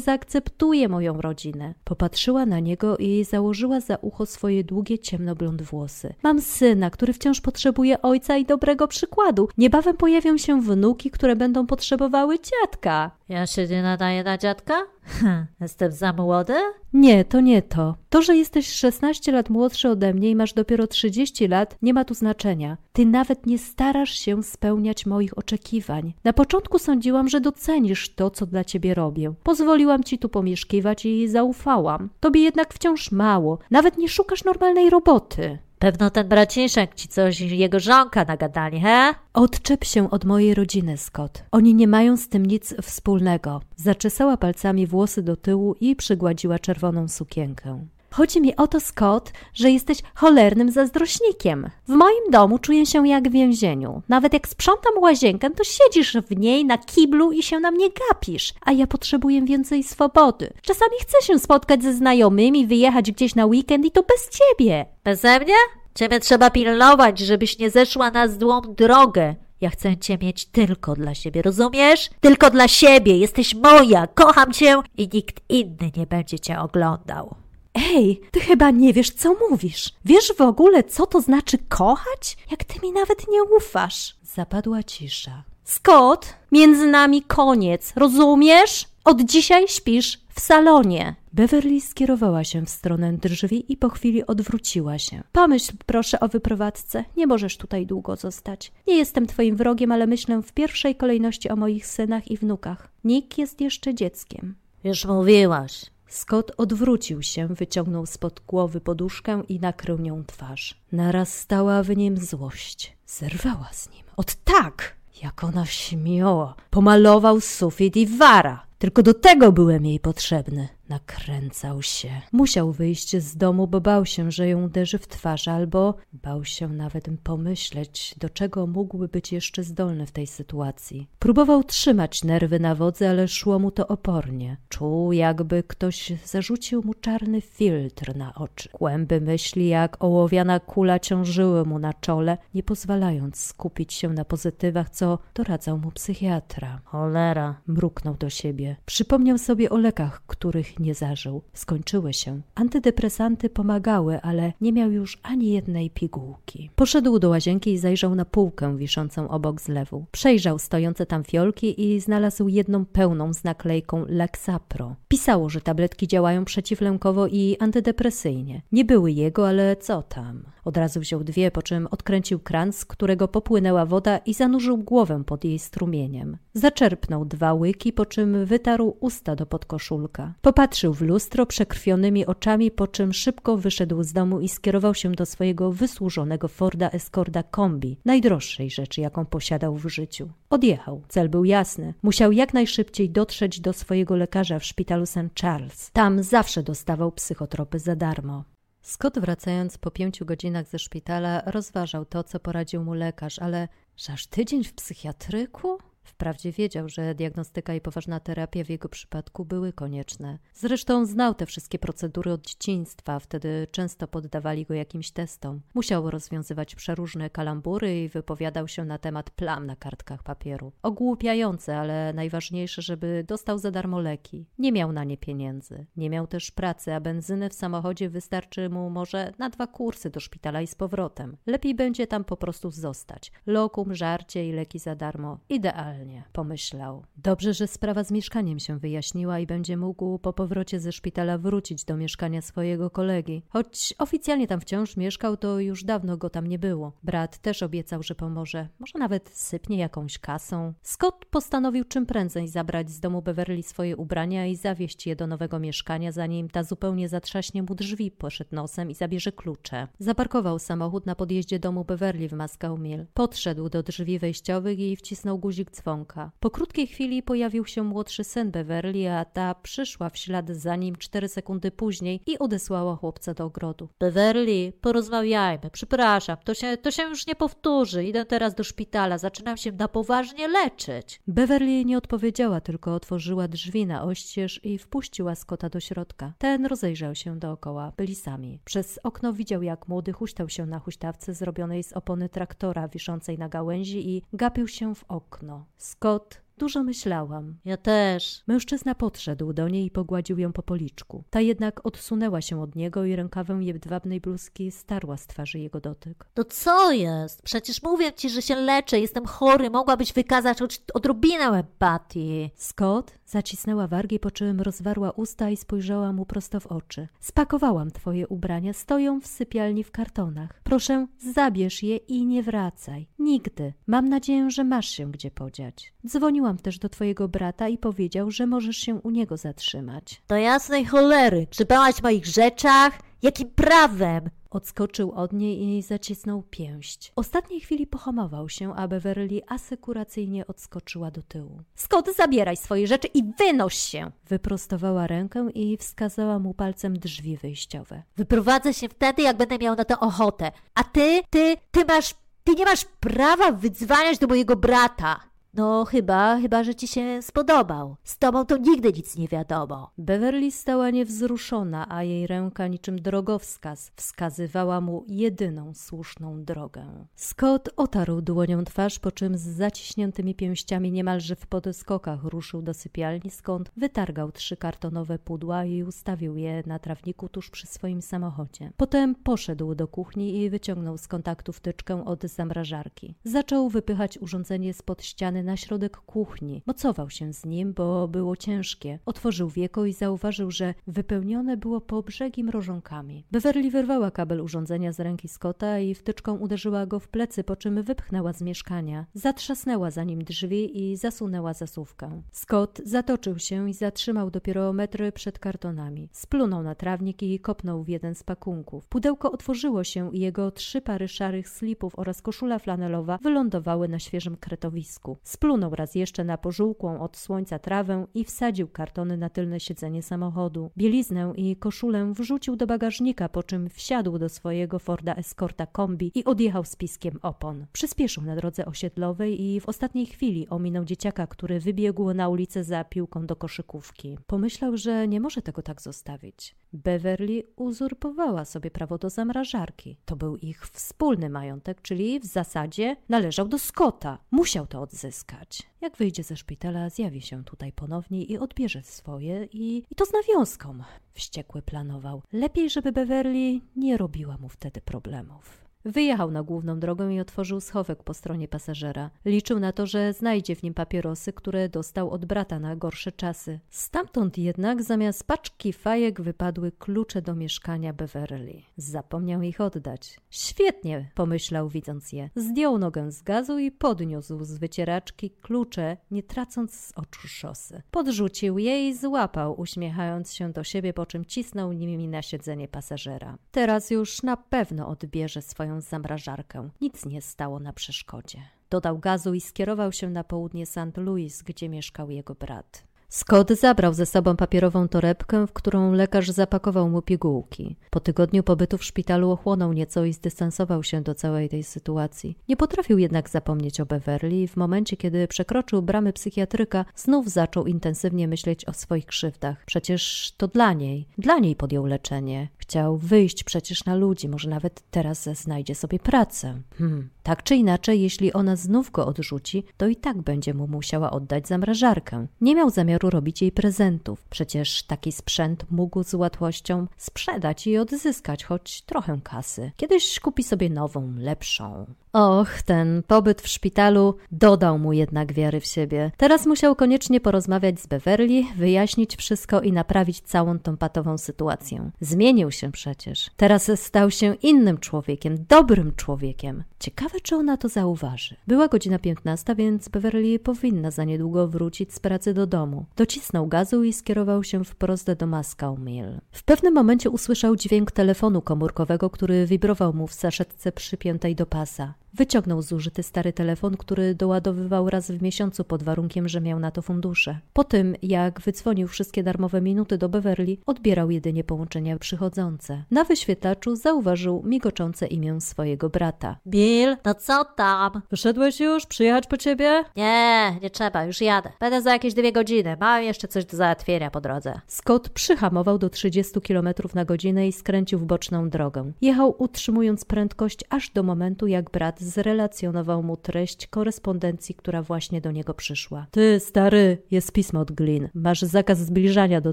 zaakceptuje moją rodzinę. Popatrzyła na niego i założyła za ucho swoje długie, ciemnoblond włosy. Mam syna, który wciąż potrzebuje ojca i dobrego przykładu. Niebawem pojawią się wnuki, które będą potrzebowały dziadka. Ja się nie nadaję na dziadka? Hm, jestem za młody? Nie, to nie to. To, że jesteś 16 lat młodszy ode mnie i masz dopiero 30 lat, nie ma tu znaczenia. Ty nawet nie starasz się spełniać moich oczekiwań. Na początku sądziłam, że docenisz to, co dla ciebie robię. Pozwoliłam ci tu pomieszkiwać i zaufałam. Tobie jednak wciąż mało. Nawet nie szukasz normalnej roboty. Pewno ten braciszek ci coś jego żonka nagadali, he? Odczep się od mojej rodziny, Scott. Oni nie mają z tym nic wspólnego. Zaczesała palcami włosy do tyłu i przygładziła czerwoną sukienkę. Chodzi mi o to, Scott, że jesteś cholernym zazdrośnikiem. W moim domu czuję się jak w więzieniu. Nawet jak sprzątam łazienkę, to siedzisz w niej na kiblu i się na mnie gapisz. A ja potrzebuję więcej swobody. Czasami chcę się spotkać ze znajomymi, wyjechać gdzieś na weekend i to bez ciebie. Beze mnie? Ciebie trzeba pilnować, żebyś nie zeszła na złą drogę. Ja chcę cię mieć tylko dla siebie, rozumiesz? Tylko dla siebie, jesteś moja, kocham cię i nikt inny nie będzie cię oglądał. Ej, ty chyba nie wiesz, co mówisz. Wiesz w ogóle, co to znaczy kochać? Jak ty mi nawet nie ufasz. Zapadła cisza. Scott, między nami koniec, rozumiesz? Od dzisiaj śpisz w salonie. Beverly skierowała się w stronę drzwi i po chwili odwróciła się. Pomyśl proszę o wyprowadzce. Nie możesz tutaj długo zostać. Nie jestem twoim wrogiem, ale myślę w pierwszej kolejności o moich synach i wnukach. Nick jest jeszcze dzieckiem. Już mówiłaś. Scott odwrócił się, wyciągnął spod głowy poduszkę i nakrył nią twarz. Naraz stała w nim złość. Zerwała z nim. Od tak! Jak ona śmiała! Pomalował sufit i wara! Tylko do tego byłem jej potrzebny. Nakręcał się. Musiał wyjść z domu, bo bał się, że ją uderzy w twarz, albo bał się nawet pomyśleć, do czego mógłby być jeszcze zdolny w tej sytuacji. Próbował trzymać nerwy na wodzy, ale szło mu to opornie. Czuł, jakby ktoś zarzucił mu czarny filtr na oczy. Kłęby myśli, jak ołowiana kula ciążyły mu na czole, nie pozwalając skupić się na pozytywach, co doradzał mu psychiatra. Cholera. Mruknął do siebie. Przypomniał sobie o lekach, których nie zażył. Skończyły się. Antydepresanty pomagały, ale nie miał już ani jednej pigułki. Poszedł do łazienki i zajrzał na półkę wiszącą obok zlewu. Przejrzał stojące tam fiolki i znalazł jedną pełną z naklejką Lexapro. Pisało, że tabletki działają przeciwlękowo i antydepresyjnie. Nie były jego, ale co tam? Od razu wziął dwie, po czym odkręcił kran, z którego popłynęła woda i zanurzył głowę pod jej strumieniem. Zaczerpnął dwa łyki, po czym wytarł usta do podkoszulka. Popatrzył w lustro przekrwionymi oczami, po czym szybko wyszedł z domu i skierował się do swojego wysłużonego Forda Escorda kombi, najdroższej rzeczy, jaką posiadał w życiu. Odjechał. Cel był jasny. Musiał jak najszybciej dotrzeć do swojego lekarza w szpitalu St. Charles. Tam zawsze dostawał psychotropy za darmo. Scott wracając po pięciu godzinach ze szpitala rozważał to, co poradził mu lekarz, ale że aż tydzień w psychiatryku? Wprawdzie wiedział, że diagnostyka i poważna terapia w jego przypadku były konieczne. Zresztą znał te wszystkie procedury od dzieciństwa, wtedy często poddawali go jakimś testom. Musiał rozwiązywać przeróżne kalambury i wypowiadał się na temat plam na kartkach papieru. Ogłupiające, ale najważniejsze, żeby dostał za darmo leki. Nie miał na nie pieniędzy. Nie miał też pracy, a benzyny w samochodzie wystarczy mu może na dwa kursy do szpitala i z powrotem. Lepiej będzie tam po prostu zostać. Lokum, żarcie i leki za darmo. Idealnie, pomyślał. Dobrze, że sprawa z mieszkaniem się wyjaśniła i będzie mógł po powrocie ze szpitala wrócić do mieszkania swojego kolegi. Choć oficjalnie tam wciąż mieszkał, to już dawno go tam nie było. Brat też obiecał, że pomoże. Może nawet sypnie jakąś kasą. Scott postanowił czym prędzej zabrać z domu Beverly swoje ubrania i zawieźć je do nowego mieszkania, zanim ta zupełnie zatrzaśnie mu drzwi, poszedł nosem i zabierze klucze. Zaparkował samochód na podjeździe domu Beverly w Mascau Mill. Podszedł do drzwi wejściowych i wcisnął guzik dzwonka. Po krótkiej chwili pojawił się młodszy syn Beverly, a ta przyszła w ślad za nim cztery sekundy później i odesłała chłopca do ogrodu. Beverly, porozmawiajmy. Przepraszam, to się, to się już nie powtórzy. Idę teraz do szpitala, zaczynam się na poważnie leczyć. Beverly nie odpowiedziała, tylko otworzyła drzwi na oścież i wpuściła Scotta do środka. Ten rozejrzał się dookoła. Byli sami. Przez okno widział, jak młody huśtał się na huśtawce zrobionej z opony traktora wiszącej na gałęzi i gapił się w okno. Scott Dużo myślałam. Ja też. Mężczyzna podszedł do niej i pogładził ją po policzku. Ta jednak odsunęła się od niego i rękawem jedwabnej bluzki starła z twarzy jego dotyk. To co jest? Przecież mówię ci, że się leczę, jestem chory, mogłabyś wykazać choć odrobinę empatii. Scott zacisnęła wargi, po czym rozwarła usta i spojrzała mu prosto w oczy. Spakowałam twoje ubrania, stoją w sypialni w kartonach. Proszę, zabierz je i nie wracaj. Nigdy. Mam nadzieję, że masz się gdzie podziać. Dzwoniłam też do twojego brata i powiedział, że możesz się u niego zatrzymać. Do jasnej cholery, czytałaś w moich rzeczach? Jakim prawem? Odskoczył od niej i zacisnął pięść. W ostatniej chwili pohamował się, a Beverly asekuracyjnie odskoczyła do tyłu. Scott, zabieraj swoje rzeczy i wynoś się! Wyprostowała rękę i wskazała mu palcem drzwi wyjściowe. Wyprowadzę się wtedy, jak będę miał na to ochotę. A ty, ty, ty masz, ty nie masz prawa wydzwaniać do mojego brata. No chyba, chyba, że ci się spodobał. Z tobą to nigdy nic nie wiadomo. Beverly stała niewzruszona, a jej ręka niczym drogowskaz wskazywała mu jedyną słuszną drogę. Scott otarł dłonią twarz, po czym z zaciśniętymi pięściami niemalże w podskokach ruszył do sypialni, skąd wytargał trzy kartonowe pudła i ustawił je na trawniku tuż przy swoim samochodzie. Potem poszedł do kuchni i wyciągnął z kontaktu wtyczkę od zamrażarki. Zaczął wypychać urządzenie spod ściany na środek kuchni. Mocował się z nim, bo było ciężkie. Otworzył wieko i zauważył, że wypełnione było po brzegi mrożonkami. Beverly wyrwała kabel urządzenia z ręki Scotta i wtyczką uderzyła go w plecy, po czym wypchnęła z mieszkania. Zatrzasnęła za nim drzwi i zasunęła zasówkę. Scott zatoczył się i zatrzymał dopiero metry przed kartonami. Splunął na trawnik i kopnął w jeden z pakunków. Pudełko otworzyło się i jego trzy pary szarych slipów oraz koszula flanelowa wylądowały na świeżym kretowisku. Splunął raz jeszcze na pożółkłą od słońca trawę i wsadził kartony na tylne siedzenie samochodu. Bieliznę i koszulę wrzucił do bagażnika, po czym wsiadł do swojego Forda Escorta kombi i odjechał z piskiem opon. Przyspieszył na drodze osiedlowej i w ostatniej chwili ominął dzieciaka, który wybiegł na ulicę za piłką do koszykówki. Pomyślał, że nie może tego tak zostawić. Beverly uzurpowała sobie prawo do zamrażarki. To był ich wspólny majątek, czyli w zasadzie należał do Scotta. Musiał to odzyskać. Jak wyjdzie ze szpitala, zjawi się tutaj ponownie i odbierze swoje i, i to z nawiązką. Wściekły planował. Lepiej, żeby Beverly nie robiła mu wtedy problemów. Wyjechał na główną drogę i otworzył schowek po stronie pasażera. Liczył na to, że znajdzie w nim papierosy, które dostał od brata na gorsze czasy. Stamtąd jednak zamiast paczki fajek wypadły klucze do mieszkania Beverly. Zapomniał ich oddać. Świetnie, pomyślał widząc je. Zdjął nogę z gazu i podniósł z wycieraczki klucze, nie tracąc z oczu szosy. Podrzucił je i złapał, uśmiechając się do siebie, po czym cisnął nimi na siedzenie pasażera. Teraz już na pewno odbierze swoją swoją zamrażarkę. Nic nie stało na przeszkodzie. Dodał gazu i skierował się na południe St. Louis, gdzie mieszkał jego brat. Scott zabrał ze sobą papierową torebkę, w którą lekarz zapakował mu pigułki. Po tygodniu pobytu w szpitalu ochłonął nieco i zdystansował się do całej tej sytuacji. Nie potrafił jednak zapomnieć o Beverly i w momencie, kiedy przekroczył bramy psychiatryka, znów zaczął intensywnie myśleć o swoich krzywdach. Przecież to dla niej, dla niej podjął leczenie. Chciał wyjść przecież na ludzi, może nawet teraz znajdzie sobie pracę. Hmm. Tak czy inaczej, jeśli ona znów go odrzuci, to i tak będzie mu musiała oddać zamrażarkę. Nie miał zamiaru robić jej prezentów. Przecież taki sprzęt mógł z łatwością sprzedać i odzyskać choć trochę kasy. Kiedyś kupi sobie nową, lepszą. Och, ten pobyt w szpitalu dodał mu jednak wiary w siebie. Teraz musiał koniecznie porozmawiać z Beverly, wyjaśnić wszystko i naprawić całą tą patową sytuację. Zmienił się przecież. Teraz stał się innym człowiekiem, dobrym człowiekiem. Ciekawe, czy ona to zauważy. Była godzina 15, więc Beverly powinna za niedługo wrócić z pracy do domu. Docisnął gazu i skierował się wprost do Moscow Mill. W pewnym momencie usłyszał dźwięk telefonu komórkowego, który wibrował mu w saszetce przypiętej do pasa. Wyciągnął zużyty stary telefon, który doładowywał raz w miesiącu pod warunkiem, że miał na to fundusze. Po tym, jak wydzwonił wszystkie darmowe minuty do Beverly, odbierał jedynie połączenia przychodzące. Na wyświetlaczu zauważył migoczące imię swojego brata. Bill, no co tam? Wyszedłeś już? Przyjechać po ciebie? Nie, nie trzeba, już jadę. Będę za jakieś dwie godziny. Mam jeszcze coś do załatwienia po drodze. Scott przyhamował do 30 km na godzinę i skręcił w boczną drogę. Jechał utrzymując prędkość aż do momentu, jak brat zrelacjonował mu treść korespondencji, która właśnie do niego przyszła. Ty, stary, jest pismo od Glyn. Masz zakaz zbliżania do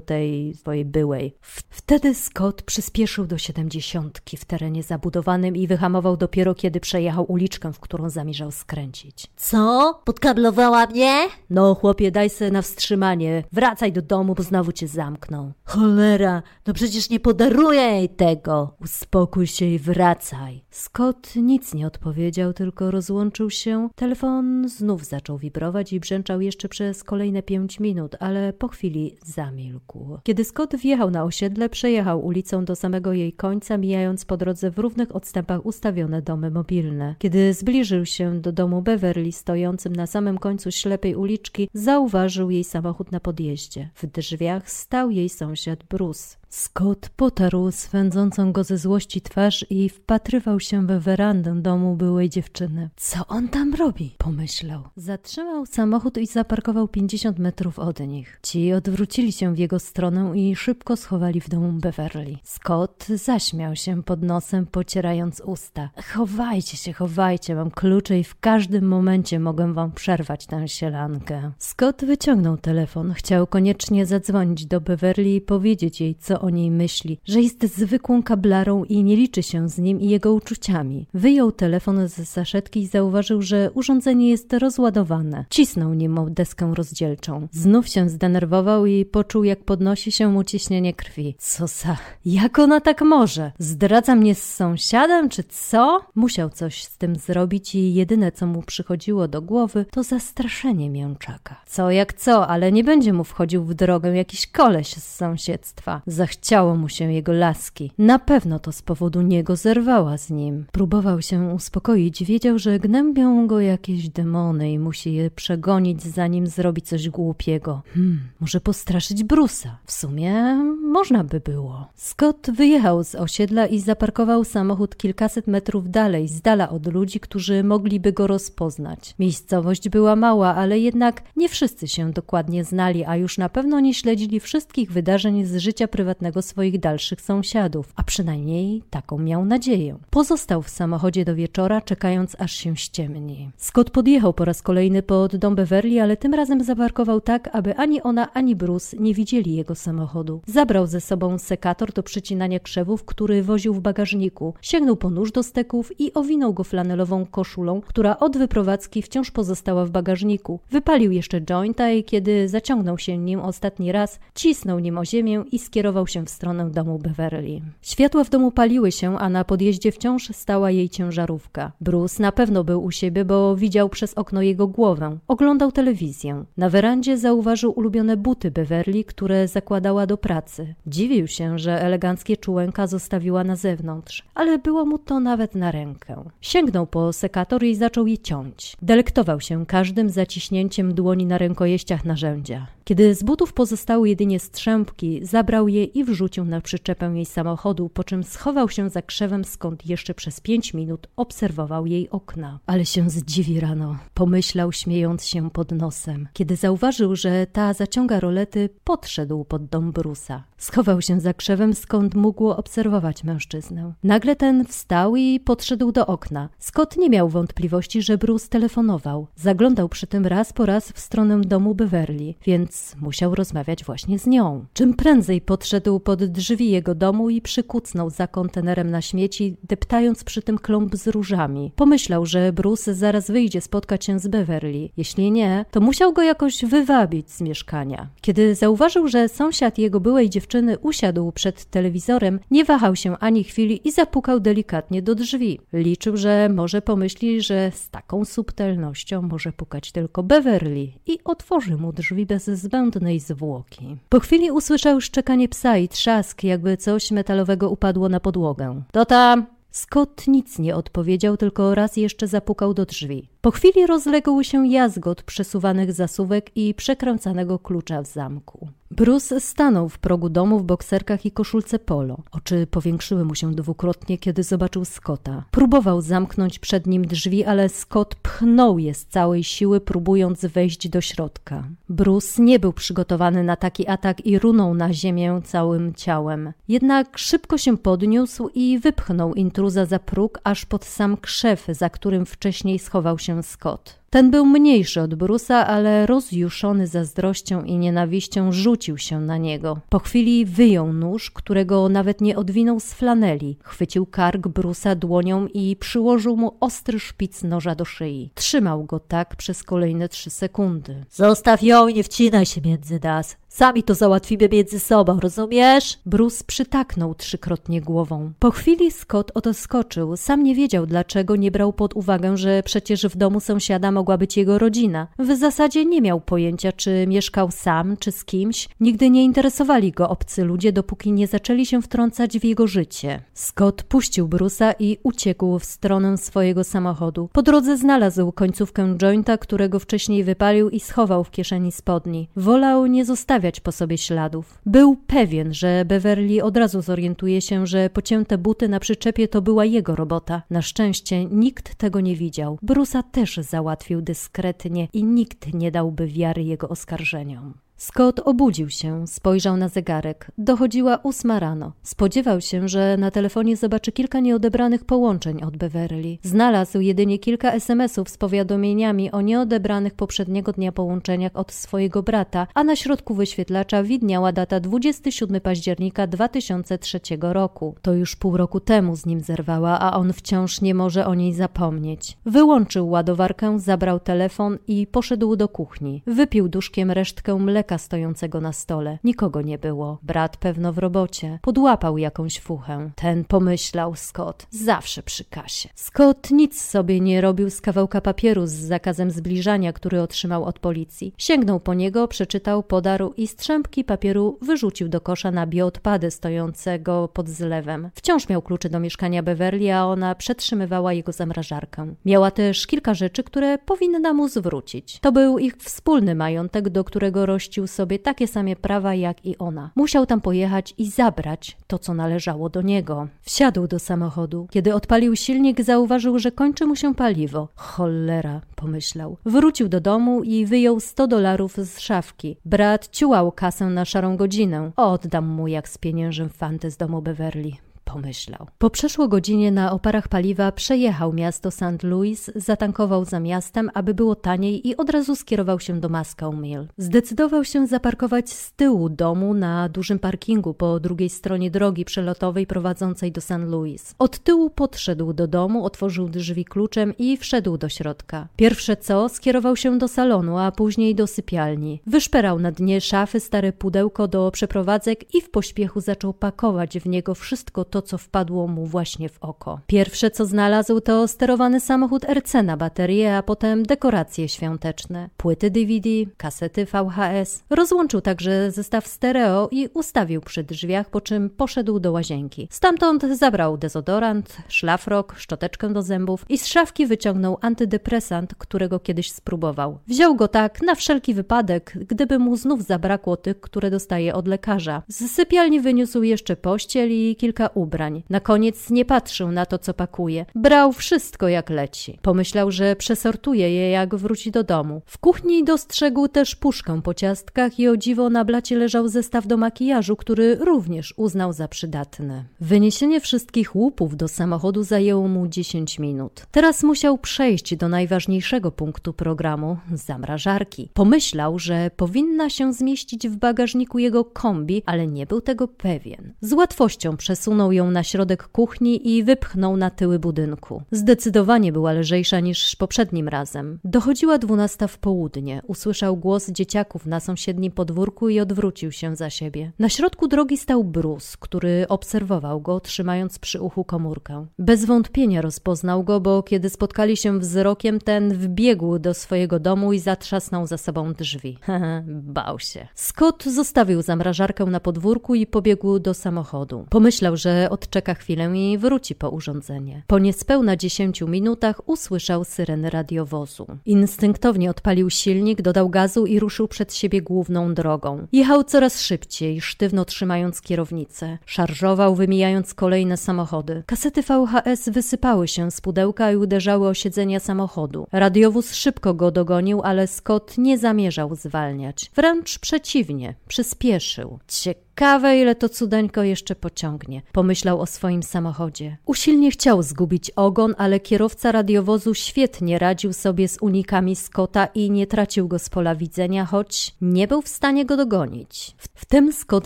tej twojej byłej. Wtedy Scott przyspieszył do siedemdziesiątki w terenie zabudowanym i wyhamował dopiero kiedy przejechał uliczkę, w którą zamierzał skręcić. Co? Podkablowała mnie? No, chłopie, daj se na wstrzymanie. Wracaj do domu, bo znowu cię zamkną. Cholera, no przecież nie podaruję jej tego. Uspokój się i wracaj. Scott nic nie odpowiedział, tylko rozłączył się. Telefon znów zaczął wibrować i brzęczał jeszcze przez kolejne pięć minut, ale po chwili zamilkł. Kiedy Scott wjechał na osiedle, przejechał ulicą do samego jej końca, mijając po drodze w równych odstępach ustawione domy mobilne. Kiedy zbliżył się do domu Beverly, stojącym na samym końcu ślepej uliczki, zauważył jej samochód na podjeździe. W drzwiach stał jej sąsiad Bruce. Scott potarł swędzącą go ze złości twarz i wpatrywał się we werandę domu byłej dziewczyny. Co on tam robi? pomyślał. Zatrzymał samochód i zaparkował pięćdziesiąt metrów od nich. Ci odwrócili się w jego stronę i szybko schowali w domu Beverly. Scott zaśmiał się pod nosem, pocierając usta. Chowajcie się, chowajcie, mam klucze i w każdym momencie mogę wam przerwać tę sielankę. Scott wyciągnął telefon. Chciał koniecznie zadzwonić do Beverly i powiedzieć jej, co o niej myśli, że jest zwykłą kablarą i nie liczy się z nim i jego uczuciami. Wyjął telefon z saszetki i zauważył, że urządzenie jest rozładowane. Cisnął nim o deskę rozdzielczą. Znów się zdenerwował i poczuł, jak podnosi się mu ciśnienie krwi. Co za... Jak ona tak może? Zdradza mnie z sąsiadem, czy co? Musiał coś z tym zrobić i jedyne, co mu przychodziło do głowy, to zastraszenie mięczaka. Co jak co, ale nie będzie mu wchodził w drogę jakiś koleś z sąsiedztwa. Zachciało mu się jego laski. Na pewno to z powodu niego zerwała z nim. Próbował się uspokoić, wiedział, że gnębią go jakieś demony i musi je przegonić, zanim zrobi coś głupiego. Hmm, może postraszyć Brusa. W sumie można by było. Scott wyjechał z osiedla i zaparkował samochód kilkaset metrów dalej, z dala od ludzi, którzy mogliby go rozpoznać. Miejscowość była mała, ale jednak nie wszyscy się dokładnie znali, a już na pewno nie śledzili wszystkich wydarzeń z życia prywatnego swoich dalszych sąsiadów, a przynajmniej taką miał nadzieję. Pozostał w samochodzie do wieczora, czekając aż się ściemni. Scott podjechał po raz kolejny pod dom Beverly, ale tym razem zaparkował tak, aby ani ona, ani Bruce nie widzieli jego samochodu. Zabrał ze sobą sekator do przycinania krzewów, który woził w bagażniku. Sięgnął po nóż do steków i owinął go flanelową koszulą, która od wyprowadzki wciąż pozostała w bagażniku. Wypalił jeszcze jointa i kiedy zaciągnął się nim ostatni raz, cisnął nim o ziemię i skierował się w stronę domu Beverly. Światła w domu paliły się, a na podjeździe wciąż stała jej ciężarówka. Bruce na pewno był u siebie, bo widział przez okno jego głowę. Oglądał telewizję. Na werandzie zauważył ulubione buty Beverly, które zakładała do pracy. Dziwił się, że eleganckie czułenka zostawiła na zewnątrz, ale było mu to nawet na rękę. Sięgnął po sekator i zaczął je ciąć. Delektował się każdym zaciśnięciem dłoni na rękojeściach narzędzia. Kiedy z butów pozostały jedynie strzępki, zabrał je i wrzucił na przyczepę jej samochodu, po czym schował się za krzewem, skąd jeszcze przez pięć minut obserwował jej okna. Ale się zdziwi rano, pomyślał śmiejąc się pod nosem. Kiedy zauważył, że ta zaciąga rolety, podszedł pod dom Brusa. Schował się za krzewem, skąd mógł obserwować mężczyznę. Nagle ten wstał i podszedł do okna. Scott nie miał wątpliwości, że Bruce telefonował. Zaglądał przy tym raz po raz w stronę domu Beverly, więc musiał rozmawiać właśnie z nią. Czym prędzej podszedł pod drzwi jego domu i przykucnął za kontenerem na śmieci, deptając przy tym klomb z różami. Pomyślał, że Bruce zaraz wyjdzie spotkać się z Beverly. Jeśli nie, to musiał go jakoś wywabić z mieszkania. Kiedy zauważył, że sąsiad jego byłej dziewczyny usiadł przed telewizorem, nie wahał się ani chwili i zapukał delikatnie do drzwi. Liczył, że może pomyśli, że z taką subtelnością może pukać tylko Beverly i otworzy mu drzwi bez zbędnej zwłoki. Po chwili usłyszał szczekanie psa i trzask, jakby coś metalowego upadło na podłogę. To tam! Scott nic nie odpowiedział, tylko raz jeszcze zapukał do drzwi. Po chwili rozległ się jazgot przesuwanych zasówek i przekręcanego klucza w zamku. Bruce stanął w progu domu w bokserkach i koszulce polo. Oczy powiększyły mu się dwukrotnie, kiedy zobaczył Scotta. Próbował zamknąć przed nim drzwi, ale Scott pchnął je z całej siły, próbując wejść do środka. Bruce nie był przygotowany na taki atak i runął na ziemię całym ciałem. Jednak szybko się podniósł i wypchnął intruza za próg, aż pod sam krzew, za którym wcześniej schował się Scott. Ten był mniejszy od Brusa, ale rozjuszony zazdrością i nienawiścią rzucił się na niego. Po chwili wyjął nóż, którego nawet nie odwinął z flaneli. Chwycił kark Brusa dłonią i przyłożył mu ostry szpic noża do szyi. Trzymał go tak przez kolejne trzy sekundy. Zostaw ją i nie wcinaj się między nas. Sami to załatwimy między sobą, rozumiesz? Bruce przytaknął trzykrotnie głową. Po chwili Scott otoskoczył. Sam nie wiedział, dlaczego nie brał pod uwagę, że przecież w domu sąsiada mogła być jego rodzina. W zasadzie nie miał pojęcia, czy mieszkał sam, czy z kimś. Nigdy nie interesowali go obcy ludzie, dopóki nie zaczęli się wtrącać w jego życie. Scott puścił Bruce'a i uciekł w stronę swojego samochodu. Po drodze znalazł końcówkę jointa, którego wcześniej wypalił i schował w kieszeni spodni. Wolał nie zostawiać po sobie śladów. Był pewien, że Beverly od razu zorientuje się, że pocięte buty na przyczepie to była jego robota. Na szczęście nikt tego nie widział. Brusa też załatwił dyskretnie i nikt nie dałby wiary jego oskarżeniom. Scott obudził się, spojrzał na zegarek. Dochodziła ósma rano. Spodziewał się, że na telefonie zobaczy kilka nieodebranych połączeń od Beverly. Znalazł jedynie kilka SMS-ów z powiadomieniami o nieodebranych poprzedniego dnia połączeniach od swojego brata, a na środku wyświetlacza widniała data 27 października 2003 roku. To już pół roku temu z nim zerwała, a on wciąż nie może o niej zapomnieć. Wyłączył ładowarkę, zabrał telefon i poszedł do kuchni. Wypił duszkiem resztkę mleka stojącego na stole. Nikogo nie było. Brat pewno w robocie. Podłapał jakąś fuchę. Ten pomyślał Scott. Zawsze przy kasie. Scott nic sobie nie robił z kawałka papieru z zakazem zbliżania, który otrzymał od policji. Sięgnął po niego, przeczytał, podarł i strzępki papieru wyrzucił do kosza na bioodpady stojącego pod zlewem. Wciąż miał klucze do mieszkania Beverly, a ona przetrzymywała jego zamrażarkę. Miała też kilka rzeczy, które powinna mu zwrócić. To był ich wspólny majątek, do którego rościł sobie takie same prawa jak i ona. Musiał tam pojechać i zabrać to, co należało do niego. Wsiadł do samochodu. Kiedy odpalił silnik, zauważył, że kończy mu się paliwo. Cholera, pomyślał. Wrócił do domu i wyjął 100 dolarów z szafki. Brat ciułał kasę na szarą godzinę. Oddam mu jak z pieniężem fanty z domu Beverly pomyślał. Po przeszło godzinie na oparach paliwa przejechał miasto St. Louis, zatankował za miastem, aby było taniej i od razu skierował się do Moscow Mill. Zdecydował się zaparkować z tyłu domu na dużym parkingu po drugiej stronie drogi przelotowej prowadzącej do St. Louis. Od tyłu podszedł do domu, otworzył drzwi kluczem i wszedł do środka. Pierwsze co, skierował się do salonu, a później do sypialni. Wyszperał na dnie szafy stare pudełko do przeprowadzek i w pośpiechu zaczął pakować w niego wszystko to, to, co wpadło mu właśnie w oko. Pierwsze, co znalazł, to sterowany samochód RC na baterię, a potem dekoracje świąteczne, płyty DVD, kasety VHS. Rozłączył także zestaw stereo i ustawił przy drzwiach, po czym poszedł do łazienki. Stamtąd zabrał dezodorant, szlafrok, szczoteczkę do zębów i z szafki wyciągnął antydepresant, którego kiedyś spróbował. Wziął go tak na wszelki wypadek, gdyby mu znów zabrakło tych, które dostaje od lekarza. Z sypialni wyniósł jeszcze pościel i kilka ubrań. Na koniec nie patrzył na to, co pakuje. Brał wszystko jak leci. Pomyślał, że przesortuje je, jak wróci do domu. W kuchni dostrzegł też puszkę po ciastkach i o dziwo na blacie leżał zestaw do makijażu, który również uznał za przydatny. Wyniesienie wszystkich łupów do samochodu zajęło mu 10 minut. Teraz musiał przejść do najważniejszego punktu programu zamrażarki. Pomyślał, że powinna się zmieścić w bagażniku jego kombi, ale nie był tego pewien. Z łatwością przesunął ją na środek kuchni i wypchnął na tyły budynku. Zdecydowanie była lżejsza niż poprzednim razem. Dochodziła dwunasta w południe. Usłyszał głos dzieciaków na sąsiednim podwórku i odwrócił się za siebie. Na środku drogi stał Bruce, który obserwował go, trzymając przy uchu komórkę. Bez wątpienia rozpoznał go, bo kiedy spotkali się wzrokiem, ten wbiegł do swojego domu i zatrzasnął za sobą drzwi. [laughs] Bał się. Scott zostawił zamrażarkę na podwórku i pobiegł do samochodu. Pomyślał, że odczeka chwilę i wróci po urządzenie. Po niespełna dziesięciu minutach usłyszał syrenę radiowozu. Instynktownie odpalił silnik, dodał gazu i ruszył przed siebie główną drogą. Jechał coraz szybciej, sztywno trzymając kierownicę. Szarżował, wymijając kolejne samochody. Kasety VHS wysypały się z pudełka i uderzały o siedzenia samochodu. Radiowóz szybko go dogonił, ale Scott nie zamierzał zwalniać. Wręcz przeciwnie, przyspieszył. Ciekawe Ciekawe, ile to cudeńko jeszcze pociągnie. Pomyślał o swoim samochodzie. Usilnie chciał zgubić ogon, ale kierowca radiowozu świetnie radził sobie z unikami Scotta i nie tracił go z pola widzenia, choć nie był w stanie go dogonić. W, w tym Scott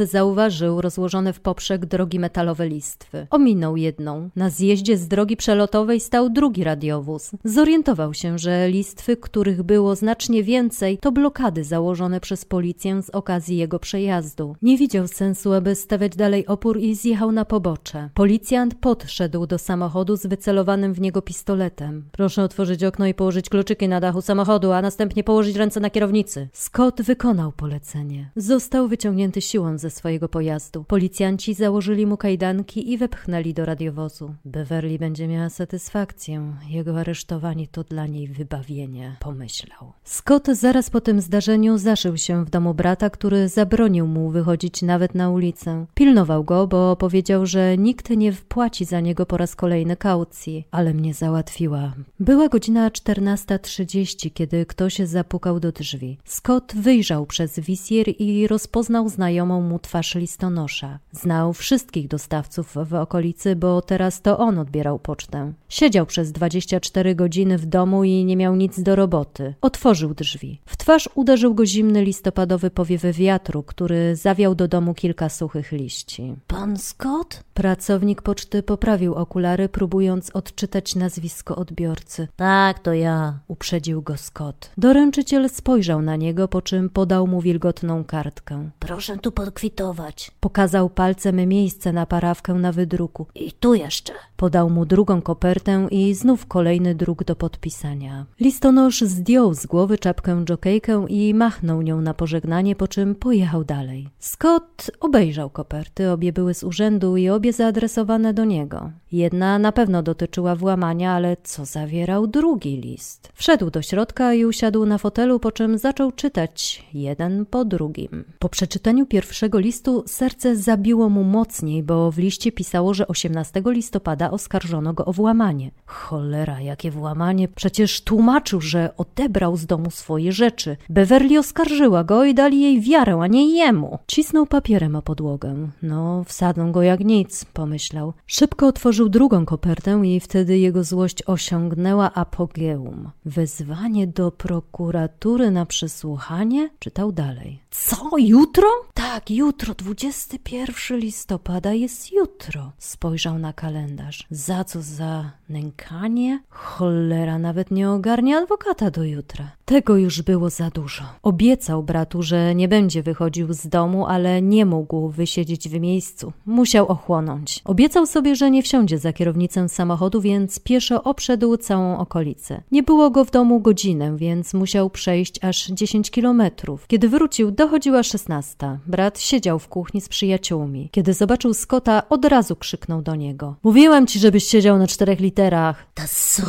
zauważył rozłożone w poprzek drogi metalowe listwy. Ominął jedną. Na zjeździe z drogi przelotowej stał drugi radiowóz. Zorientował się, że listwy, których było znacznie więcej, to blokady założone przez policję z okazji jego przejazdu. Nie widział sensu, aby stawiać dalej opór i zjechał na pobocze. Policjant podszedł do samochodu z wycelowanym w niego pistoletem. Proszę otworzyć okno i położyć kluczyki na dachu samochodu, a następnie położyć ręce na kierownicy. Scott wykonał polecenie. Został wyciągnięty siłą ze swojego pojazdu. Policjanci założyli mu kajdanki i wepchnęli do radiowozu. Beverly będzie miała satysfakcję. Jego aresztowanie to dla niej wybawienie, pomyślał. Scott zaraz po tym zdarzeniu zaszył się w domu brata, który zabronił mu wychodzić nawet na ulicę. Pilnował go, bo powiedział, że nikt nie wpłaci za niego po raz kolejny kaucji, ale mnie załatwiła. Była godzina 14.30, kiedy ktoś zapukał do drzwi. Scott wyjrzał przez wisier i rozpoznał znajomą mu twarz listonosza. Znał wszystkich dostawców w okolicy, bo teraz to on odbierał pocztę. Siedział przez 24 godziny w domu i nie miał nic do roboty. Otworzył drzwi. W twarz uderzył go zimny listopadowy powiew wiatru, który zawiał do domu kilka suchych liści. Pan Scott? Pracownik poczty poprawił okulary, próbując odczytać nazwisko odbiorcy. Tak, to ja. Uprzedził go Scott. Doręczyciel spojrzał na niego, po czym podał mu wilgotną kartkę. Proszę tu podkwitować. Pokazał palcem miejsce na parawkę na wydruku. I tu jeszcze. Podał mu drugą kopertę i znów kolejny druk do podpisania. Listonosz zdjął z głowy czapkę jokejkę i machnął nią na pożegnanie, po czym pojechał dalej. Scott obejrzał koperty, obie były z urzędu i obie zaadresowane do niego. Jedna na pewno dotyczyła włamania, ale co zawierał drugi list? Wszedł do środka i usiadł na fotelu, po czym zaczął czytać jeden po drugim. Po przeczytaniu pierwszego listu serce zabiło mu mocniej, bo w liście pisało, że 18 listopada oskarżono go o włamanie. Cholera, jakie włamanie! Przecież tłumaczył, że odebrał z domu swoje rzeczy. Beverly oskarżyła go i dali jej wiarę, a nie jemu. Cisnął papierem o podłogę. No, wsadzą go jak nic, pomyślał. Szybko otworzył drugą kopertę i wtedy jego złość osiągnęła apogeum. Wezwanie do prokuratury na przesłuchanie? Czytał dalej. Co, jutro? Tak, jutro, 21 listopada jest jutro. Spojrzał na kalendarz. Za co? Za nękanie? Cholera, nawet nie ogarnia adwokata do jutra. Tego już było za dużo. Obiecał bratu, że nie będzie wychodził z domu, ale nie mógł wysiedzieć w miejscu. Musiał ochłonąć. Obiecał sobie, że nie wsiądzie za kierownicę samochodu, więc pieszo obszedł całą okolicę. Nie było go w domu godzinę, więc musiał przejść aż 10 kilometrów. Kiedy wrócił, dochodziła 16. Brat siedział w kuchni z przyjaciółmi. Kiedy zobaczył Scotta, od razu krzyknął do niego. Mówiłem ci, żebyś siedział na czterech literach. Co?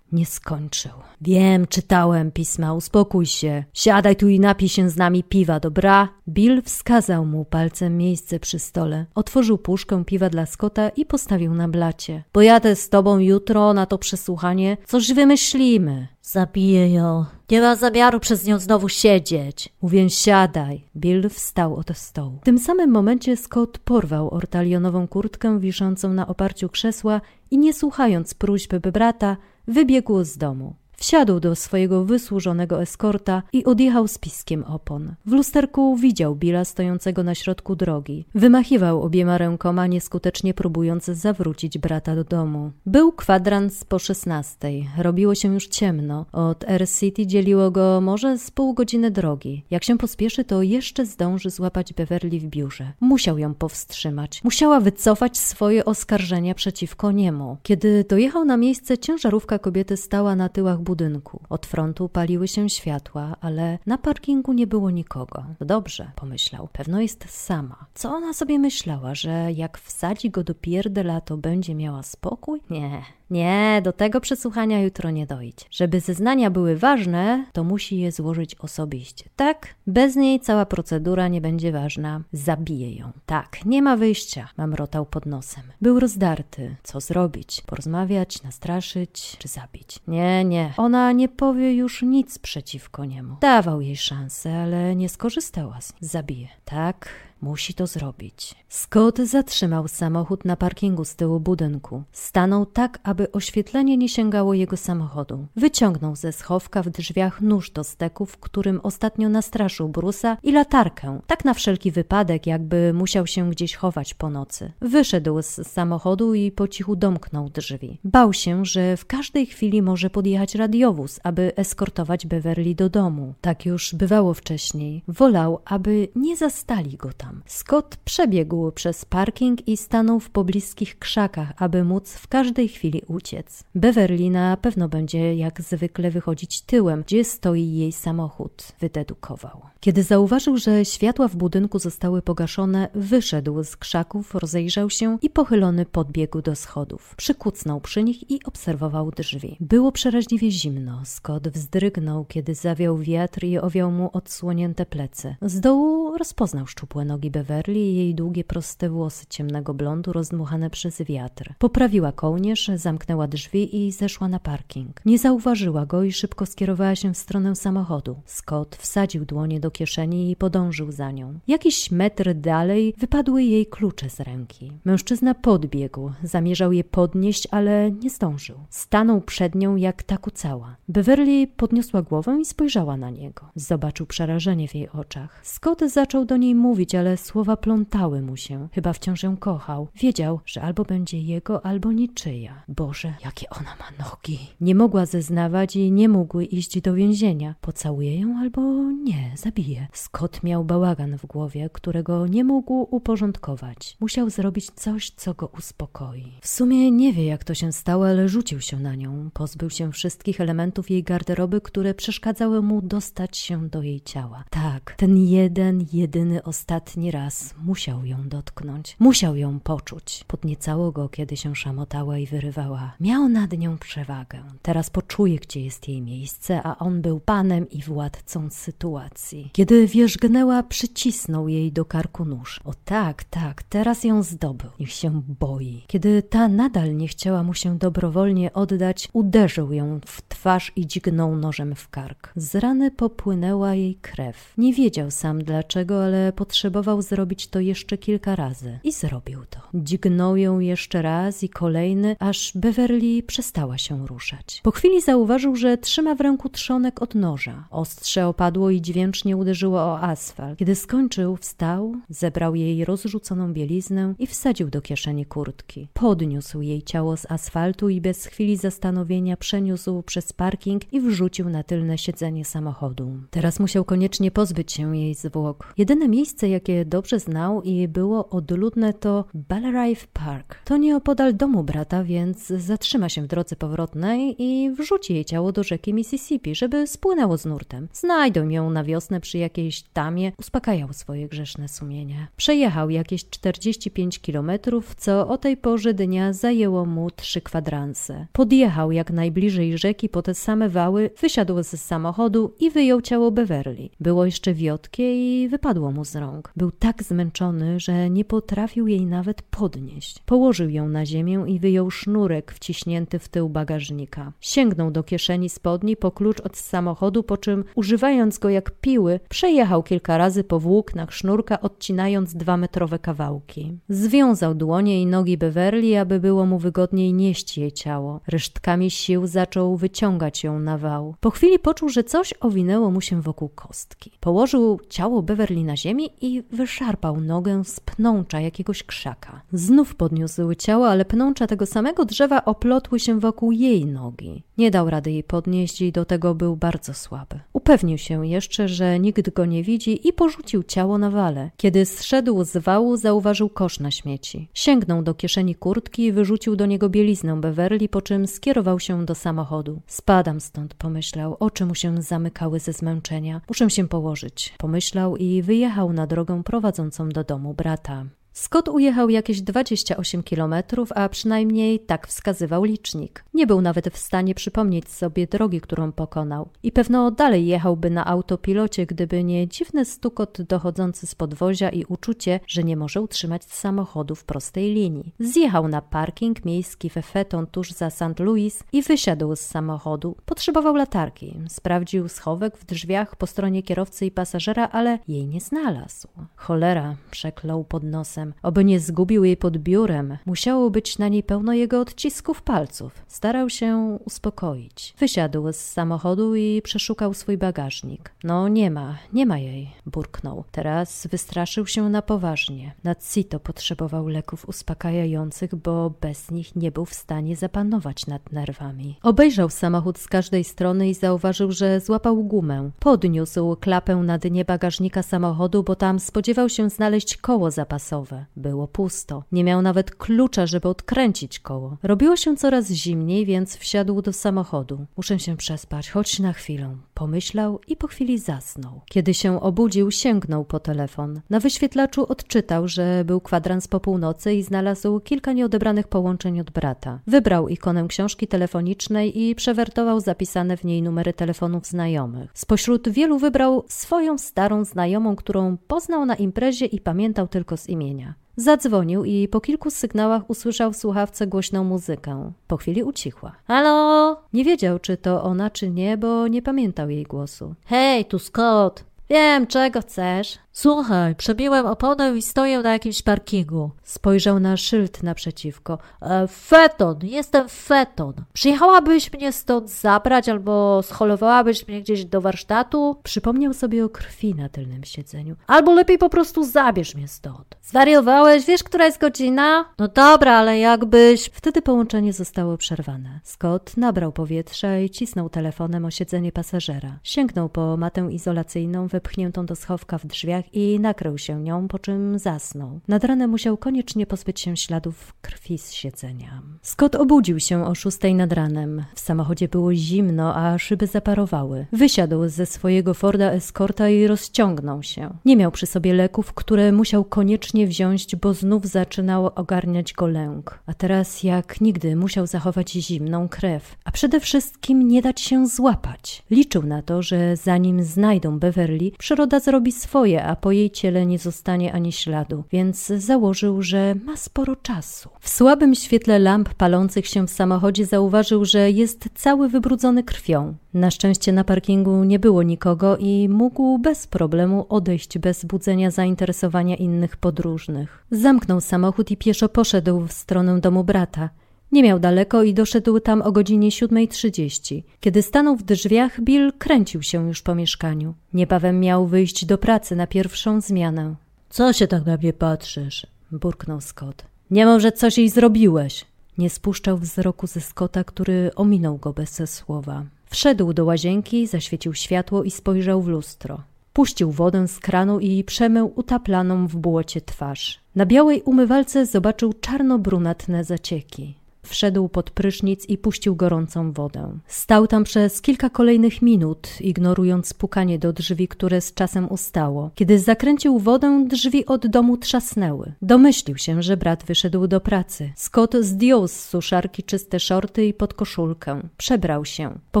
Nie skończył. Wiem, czytałem pisma, uspokój się. Siadaj tu i napij się z nami piwa, dobra? Bill wskazał mu palcem miejsce przy stole. Otworzył puszkę piwa dla Scotta i postawił na blacie. Pojadę z tobą jutro na to przesłuchanie. Coś wymyślimy. Zabiję ją. Nie mam zamiaru przez nią znowu siedzieć. Mówię, siadaj. Bill wstał od stołu. W tym samym momencie Scott porwał ortalionową kurtkę wiszącą na oparciu krzesła i nie słuchając próśb brata, wybiegł z domu. Wsiadł do swojego wysłużonego eskorta i odjechał z piskiem opon. W lusterku widział Billa stojącego na środku drogi. Wymachiwał obiema rękoma, nieskutecznie próbując zawrócić brata do domu. Był kwadrans po szesnastej. Robiło się już ciemno. Od Air City dzieliło go może z pół godziny drogi. Jak się pospieszy, to jeszcze zdąży złapać Beverly w biurze. Musiał ją powstrzymać. Musiała wycofać swoje oskarżenia przeciwko niemu. Kiedy dojechał na miejsce, ciężarówka kobiety stała na tyłach budynku budynku. Od frontu paliły się światła, ale na parkingu nie było nikogo. Dobrze, pomyślał, pewno jest sama. Co ona sobie myślała, że jak wsadzi go do pierdela, to będzie miała spokój? Nie, nie, do tego przesłuchania jutro nie dojdzie. Żeby zeznania były ważne, to musi je złożyć osobiście. Tak? Bez niej cała procedura nie będzie ważna. Zabiję ją. Tak, nie ma wyjścia. Mamrotał pod nosem. Był rozdarty. Co zrobić? Porozmawiać, nastraszyć czy zabić? Nie, nie. Ona nie powie już nic przeciwko niemu. Dawał jej szansę, ale nie skorzystała z niej. Zabije. Tak, Musi to zrobić. Scott zatrzymał samochód na parkingu z tyłu budynku. Stanął tak, aby oświetlenie nie sięgało jego samochodu. Wyciągnął ze schowka w drzwiach nóż do steków, którym ostatnio nastraszył Brusa i latarkę, tak na wszelki wypadek, jakby musiał się gdzieś chować po nocy. Wyszedł z samochodu i po cichu domknął drzwi. Bał się, że w każdej chwili może podjechać radiowóz, aby eskortować Beverly do domu. Tak już bywało wcześniej. Wolał, aby nie zastali go tam. Scott przebiegł przez parking i stanął w pobliskich krzakach, aby móc w każdej chwili uciec. Beverly na pewno będzie jak zwykle wychodzić tyłem, gdzie stoi jej samochód, wydedukował. Kiedy zauważył, że światła w budynku zostały pogaszone, wyszedł z krzaków, rozejrzał się i pochylony podbiegł do schodów. Przykucnął przy nich i obserwował drzwi. Było przeraźliwie zimno. Scott wzdrygnął, kiedy zawiał wiatr i owiał mu odsłonięte plecy. Z dołu rozpoznał szczupłe nogi Beverly i jej długie, proste włosy ciemnego blondu rozdmuchane przez wiatr. Poprawiła kołnierz, zamknęła drzwi i zeszła na parking. Nie zauważyła go i szybko skierowała się w stronę samochodu. Scott wsadził dłonie do kieszeni i podążył za nią. Jakiś metr dalej wypadły jej klucze z ręki. Mężczyzna podbiegł, zamierzał je podnieść, ale nie zdążył. Stanął przed nią jak ta kucała. Beverly podniosła głowę i spojrzała na niego. Zobaczył przerażenie w jej oczach. Scott zaczął do niej mówić, ale słowa plątały mu się. Chyba wciąż ją kochał. Wiedział, że albo będzie jego, albo niczyja. Boże, jakie ona ma nogi. Nie mogła zeznawać i nie mógł iść do więzienia. Pocałuje ją albo nie, zabije. Scott miał bałagan w głowie, którego nie mógł uporządkować. Musiał zrobić coś, co go uspokoi. W sumie nie wie, jak to się stało, ale rzucił się na nią. Pozbył się wszystkich elementów jej garderoby, które przeszkadzały mu dostać się do jej ciała. Tak, ten jeden, jedyny, ostatni raz musiał ją dotknąć, musiał ją poczuć. Podniecało go, kiedy się szamotała i wyrywała. Miał nad nią przewagę. Teraz poczuje, gdzie jest jej miejsce, a on był panem i władcą sytuacji. Kiedy wierzgnęła, przycisnął jej do karku nóż. O tak, tak, teraz ją zdobył. Niech się boi. Kiedy ta nadal nie chciała mu się dobrowolnie oddać, uderzył ją w twarz i dźgnął nożem w kark. Z rany popłynęła jej krew. Nie wiedział sam dlaczego, ale potrzebował usiłował zrobić to jeszcze kilka razy. I zrobił to. Dźgnął ją jeszcze raz i kolejny, aż Beverly przestała się ruszać. Po chwili zauważył, że trzyma w ręku trzonek od noża. Ostrze opadło i dźwięcznie uderzyło o asfalt. Kiedy skończył, wstał, zebrał jej rozrzuconą bieliznę i wsadził do kieszeni kurtki. Podniósł jej ciało z asfaltu i bez chwili zastanowienia przeniósł przez parking i wrzucił na tylne siedzenie samochodu. Teraz musiał koniecznie pozbyć się jej zwłok. Jedyne miejsce, jakie dobrze znał i było odludne, to Ballerive Park. To nieopodal domu brata, więc zatrzyma się w drodze powrotnej i wrzuci jej ciało do rzeki Mississippi, żeby spłynęło z nurtem. Znajdą ją na wiosnę przy jakiejś tamie, uspokajał swoje grzeszne sumienie. Przejechał jakieś 45 kilometrów, co o tej porze dnia zajęło mu trzy kwadranse. Podjechał jak najbliżej rzeki po te same wały, wysiadł z samochodu i wyjął ciało Beverly. Było jeszcze wiotkie i wypadło mu z rąk. Był tak zmęczony, że nie potrafił jej nawet podnieść. Położył ją na ziemię i wyjął sznurek wciśnięty w tył bagażnika. Sięgnął do kieszeni spodni po klucz od samochodu, po czym używając go jak piły, przejechał kilka razy po włóknach sznurka, odcinając dwa metrowe kawałki. Związał dłonie i nogi Beverly, aby było mu wygodniej nieść jej ciało. Resztkami sił zaczął wyciągać ją na wał. Po chwili poczuł, że coś owinęło mu się wokół kostki. Położył ciało Beverly na ziemi i wyszarpał nogę z pnącza jakiegoś krzaka. Znów podniósł ciało, ale pnącza tego samego drzewa oplotły się wokół jej nogi. Nie dał rady jej podnieść i do tego był bardzo słaby. Upewnił się jeszcze, że nikt go nie widzi i porzucił ciało na wale. Kiedy zszedł z wału, zauważył kosz na śmieci. Sięgnął do kieszeni kurtki i wyrzucił do niego bieliznę Beverly, po czym skierował się do samochodu. Spadam stąd, pomyślał. Oczy mu się zamykały ze zmęczenia. Muszę się położyć, pomyślał i wyjechał na drogę prowadzącą do domu brata. Scott ujechał jakieś 28 kilometrów, a przynajmniej tak wskazywał licznik. Nie był nawet w stanie przypomnieć sobie drogi, którą pokonał. I pewno dalej jechałby na autopilocie, gdyby nie dziwny stukot dochodzący z podwozia i uczucie, że nie może utrzymać samochodu w prostej linii. Zjechał na parking miejski we Feton tuż za St. Louis i wysiadł z samochodu. Potrzebował latarki. Sprawdził schowek w drzwiach po stronie kierowcy i pasażera, ale jej nie znalazł. Cholera, przeklął pod nosem palcem, oby nie zgubił jej pod biurem. Musiało być na niej pełno jego odcisków palców. Starał się uspokoić. Wysiadł z samochodu i przeszukał swój bagażnik. No nie ma, nie ma jej, burknął. Teraz wystraszył się na poważnie. Nacito potrzebował leków uspokajających, bo bez nich nie był w stanie zapanować nad nerwami. Obejrzał samochód z każdej strony i zauważył, że złapał gumę. Podniósł klapę na dnie bagażnika samochodu, bo tam spodziewał się znaleźć koło zapasowe. Było pusto. Nie miał nawet klucza, żeby odkręcić koło. Robiło się coraz zimniej, więc wsiadł do samochodu. Muszę się przespać, choć na chwilę. Pomyślał i po chwili zasnął. Kiedy się obudził, sięgnął po telefon. Na wyświetlaczu odczytał, że był kwadrans po północy i znalazł kilka nieodebranych połączeń od brata. Wybrał ikonę książki telefonicznej i przewertował zapisane w niej numery telefonów znajomych. Spośród wielu wybrał swoją starą znajomą, którą poznał na imprezie i pamiętał tylko z imienia. Zadzwonił i po kilku sygnałach usłyszał w słuchawce głośną muzykę. Po chwili ucichła. Halo? Nie wiedział, czy to ona, czy nie, bo nie pamiętał jej głosu. Hej, tu Scott. Wiem, czego chcesz. Słuchaj, przebiłem oponę i stoję na jakimś parkingu. Spojrzał na szyld naprzeciwko. E, feton, jestem feton. Przyjechałabyś mnie stąd zabrać albo scholowałabyś mnie gdzieś do warsztatu? Przypomniał sobie o krwi na tylnym siedzeniu. Albo lepiej po prostu zabierz mnie stąd. Zwariowałeś? Wiesz, która jest godzina? No dobra, ale jakbyś... Wtedy połączenie zostało przerwane. Scott nabrał powietrza i cisnął telefonem o siedzenie pasażera. Sięgnął po matę izolacyjną wepchniętą do schowka w drzwiach i nakrył się nią, po czym zasnął. Nad ranem musiał koniecznie pozbyć się śladów krwi z siedzenia. Scott obudził się o szóstej nad ranem. W samochodzie było zimno, a szyby zaparowały. Wysiadł ze swojego Forda Escorta i rozciągnął się. Nie miał przy sobie leków, które musiał koniecznie wziąć, bo znów zaczynał ogarniać go lęk. A teraz jak nigdy musiał zachować zimną krew, a przede wszystkim nie dać się złapać. Liczył na to, że zanim znajdą Beverly, przyroda zrobi swoje, a po jej ciele nie zostanie ani śladu, więc założył, że ma sporo czasu. W słabym świetle lamp palących się w samochodzie zauważył, że jest cały wybrudzony krwią. Na szczęście na parkingu nie było nikogo i mógł bez problemu odejść bez budzenia zainteresowania innych podróżnych. Zamknął samochód i pieszo poszedł w stronę domu brata. Nie miał daleko i doszedł tam o godzinie 7.30. Kiedy stanął w drzwiach, Bill kręcił się już po mieszkaniu. Niebawem miał wyjść do pracy na pierwszą zmianę. Co się tak na mnie patrzysz? burknął Scott. Nie mów, że coś jej zrobiłeś. Nie spuszczał wzroku ze Scotta, który ominął go bez słowa. Wszedł do łazienki, zaświecił światło i spojrzał w lustro. Puścił wodę z kranu i przemył utaplaną w błocie twarz. Na białej umywalce zobaczył czarno-brunatne zacieki. Wszedł pod prysznic i puścił gorącą wodę. Stał tam przez kilka kolejnych minut, ignorując pukanie do drzwi, które z czasem ustało. Kiedy zakręcił wodę, drzwi od domu trzasnęły. Domyślił się, że brat wyszedł do pracy. Scott zdjął z suszarki czyste szorty i podkoszulkę. Przebrał się. Po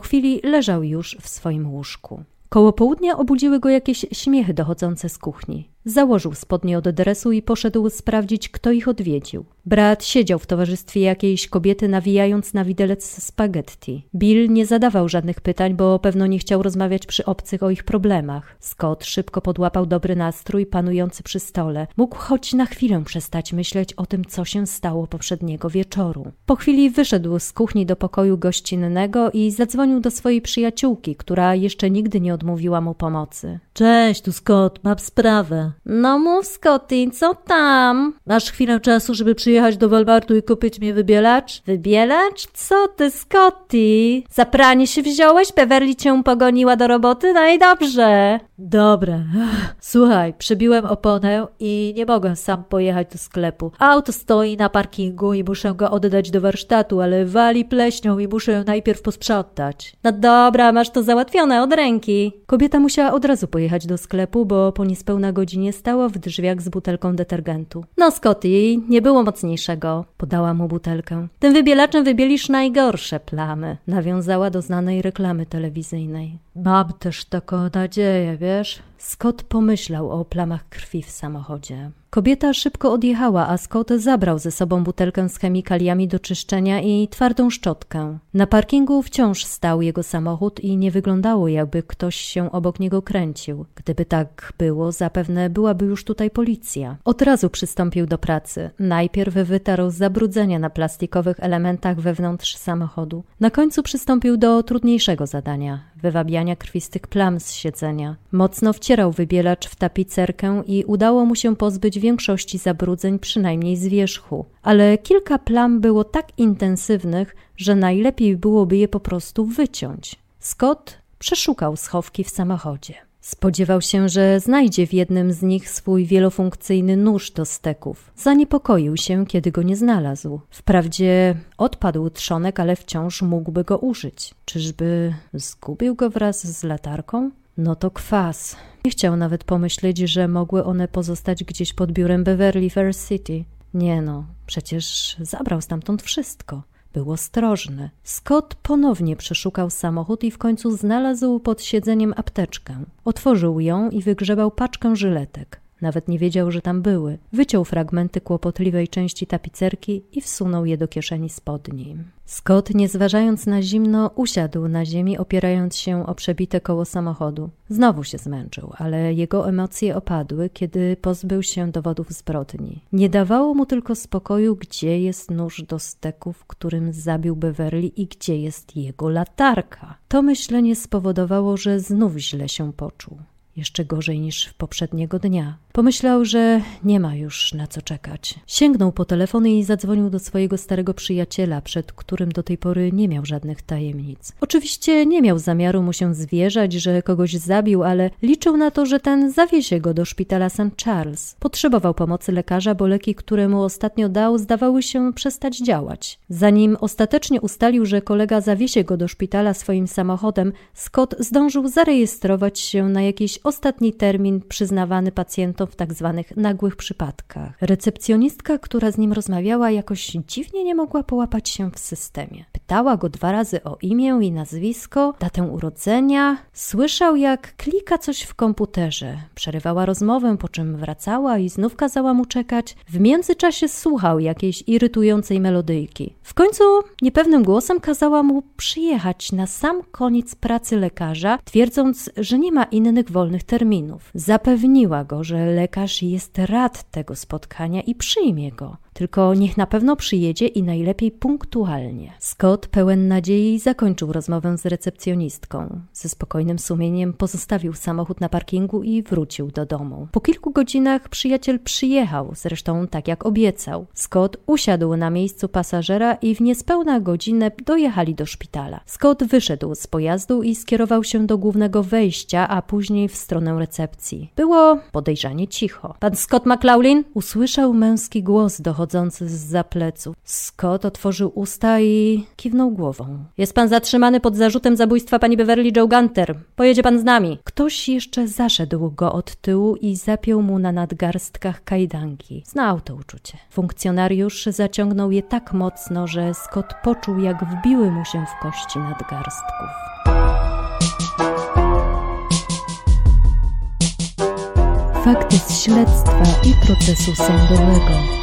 chwili leżał już w swoim łóżku. Koło południa obudziły go jakieś śmiechy dochodzące z kuchni. Założył spodnie od dresu i poszedł sprawdzić, kto ich odwiedził. Brat siedział w towarzystwie jakiejś kobiety, nawijając na widelec spaghetti. Bill nie zadawał żadnych pytań, bo pewno nie chciał rozmawiać przy obcych o ich problemach. Scott szybko podłapał dobry nastrój panujący przy stole. Mógł choć na chwilę przestać myśleć o tym, co się stało poprzedniego wieczoru. Po chwili wyszedł z kuchni do pokoju gościnnego i zadzwonił do swojej przyjaciółki, która jeszcze nigdy nie odmówiła mu pomocy. Cześć, tu Scott, mam sprawę. No mów, Scotty, co tam? Masz chwilę czasu, żeby przyjechać do Walmartu i kupić mi wybielacz? Wybielacz? Co ty, Scotty? Za pranie się wziąłeś? Beverly cię pogoniła do roboty? No i dobrze. Dobra. [sighs] Słuchaj, przebiłem oponę i nie mogę sam pojechać do sklepu. Auto stoi na parkingu i muszę go oddać do warsztatu, ale wali pleśnią i muszę ją najpierw posprzątać. No dobra, masz to załatwione od ręki. Kobieta musiała od razu pojechać do sklepu, bo po niespełna godzinie stała w drzwiach z butelką detergentu. No, Scotty, nie było mocniejszego. Podała mu butelkę. Tym wybielaczem wybielisz najgorsze plamy. Nawiązała do znanej reklamy telewizyjnej. Mam też taką nadzieję, wiesz? Scott pomyślał o plamach krwi w samochodzie. Kobieta szybko odjechała, a Scott zabrał ze sobą butelkę z chemikaliami do czyszczenia i twardą szczotkę. Na parkingu wciąż stał jego samochód i nie wyglądało, jakby ktoś się obok niego kręcił. Gdyby tak było, zapewne byłaby już tutaj policja. Od razu przystąpił do pracy. Najpierw wytarł zabrudzenia na plastikowych elementach wewnątrz samochodu. Na końcu przystąpił do trudniejszego zadania wywabiania krwistych plam z siedzenia. Mocno wcierał wybielacz w tapicerkę i udało mu się pozbyć większości zabrudzeń, przynajmniej z wierzchu. Ale kilka plam było tak intensywnych, że najlepiej byłoby je po prostu wyciąć. Scott przeszukał schowki w samochodzie. Spodziewał się, że znajdzie w jednym z nich swój wielofunkcyjny nóż do steków. Zaniepokoił się, kiedy go nie znalazł. Wprawdzie odpadł trzonek, ale wciąż mógłby go użyć. Czyżby zgubił go wraz z latarką? No to kwas. Nie chciał nawet pomyśleć, że mogły one pozostać gdzieś pod biurem Beverly Fair City. Nie no, przecież zabrał stamtąd wszystko. Był ostrożny. Scott ponownie przeszukał samochód i w końcu znalazł pod siedzeniem apteczkę. Otworzył ją i wygrzebał paczkę żyletek. Nawet nie wiedział, że tam były. Wyciął fragmenty kłopotliwej części tapicerki i wsunął je do kieszeni spodni. Scott, nie zważając na zimno, usiadł na ziemi, opierając się o przebite koło samochodu. Znowu się zmęczył, ale jego emocje opadły, kiedy pozbył się dowodów zbrodni. Nie dawało mu tylko spokoju, gdzie jest nóż do steków, którym zabił Beverly i gdzie jest jego latarka. To myślenie spowodowało, że znów źle się poczuł jeszcze gorzej niż poprzedniego dnia. Pomyślał, że nie ma już na co czekać. Sięgnął po telefon i zadzwonił do swojego starego przyjaciela, przed którym do tej pory nie miał żadnych tajemnic. Oczywiście nie miał zamiaru mu się zwierzać, że kogoś zabił, ale liczył na to, że ten zawiezie go do szpitala St. Charles. Potrzebował pomocy lekarza, bo leki, które mu ostatnio dał, zdawały się przestać działać. Zanim ostatecznie ustalił, że kolega zawiezie go do szpitala swoim samochodem, Scott zdążył zarejestrować się na jakiś ostatni termin przyznawany pacjentom w tak zwanych nagłych przypadkach. Recepcjonistka, która z nim rozmawiała, jakoś dziwnie nie mogła połapać się w systemie. Pytała go dwa razy o imię i nazwisko, datę urodzenia. Słyszał, jak klika coś w komputerze. Przerywała rozmowę, po czym wracała i znów kazała mu czekać. W międzyczasie słuchał jakiejś irytującej melodyjki. W końcu niepewnym głosem kazała mu przyjechać na sam koniec pracy lekarza, twierdząc, że nie ma innych wolnych terminów. Zapewniła go, że lekarz jest rad tego spotkania i przyjmie go. Tylko niech na pewno przyjedzie i najlepiej punktualnie. Scott, pełen nadziei, zakończył rozmowę z recepcjonistką. Ze spokojnym sumieniem pozostawił samochód na parkingu i wrócił do domu. Po kilku godzinach przyjaciel przyjechał, zresztą tak jak obiecał. Scott usiadł na miejscu pasażera i w niespełna godzinę dojechali do szpitala. Scott wyszedł z pojazdu i skierował się do głównego wejścia, a później w stronę recepcji. Było podejrzanie cicho. Pan Scott McLaughlin usłyszał męski głos dochodzący wychodzący z zapleców. Scott otworzył usta i kiwnął głową. Jest pan zatrzymany pod zarzutem zabójstwa pani Beverly Joe Gunter. Pojedzie pan z nami. Ktoś jeszcze zaszedł go od tyłu i zapiął mu na nadgarstkach kajdanki. Znał to uczucie. Funkcjonariusz zaciągnął je tak mocno, że Scott poczuł, jak wbiły mu się w kości nadgarstków. Fakty z śledztwa i procesu sądowego.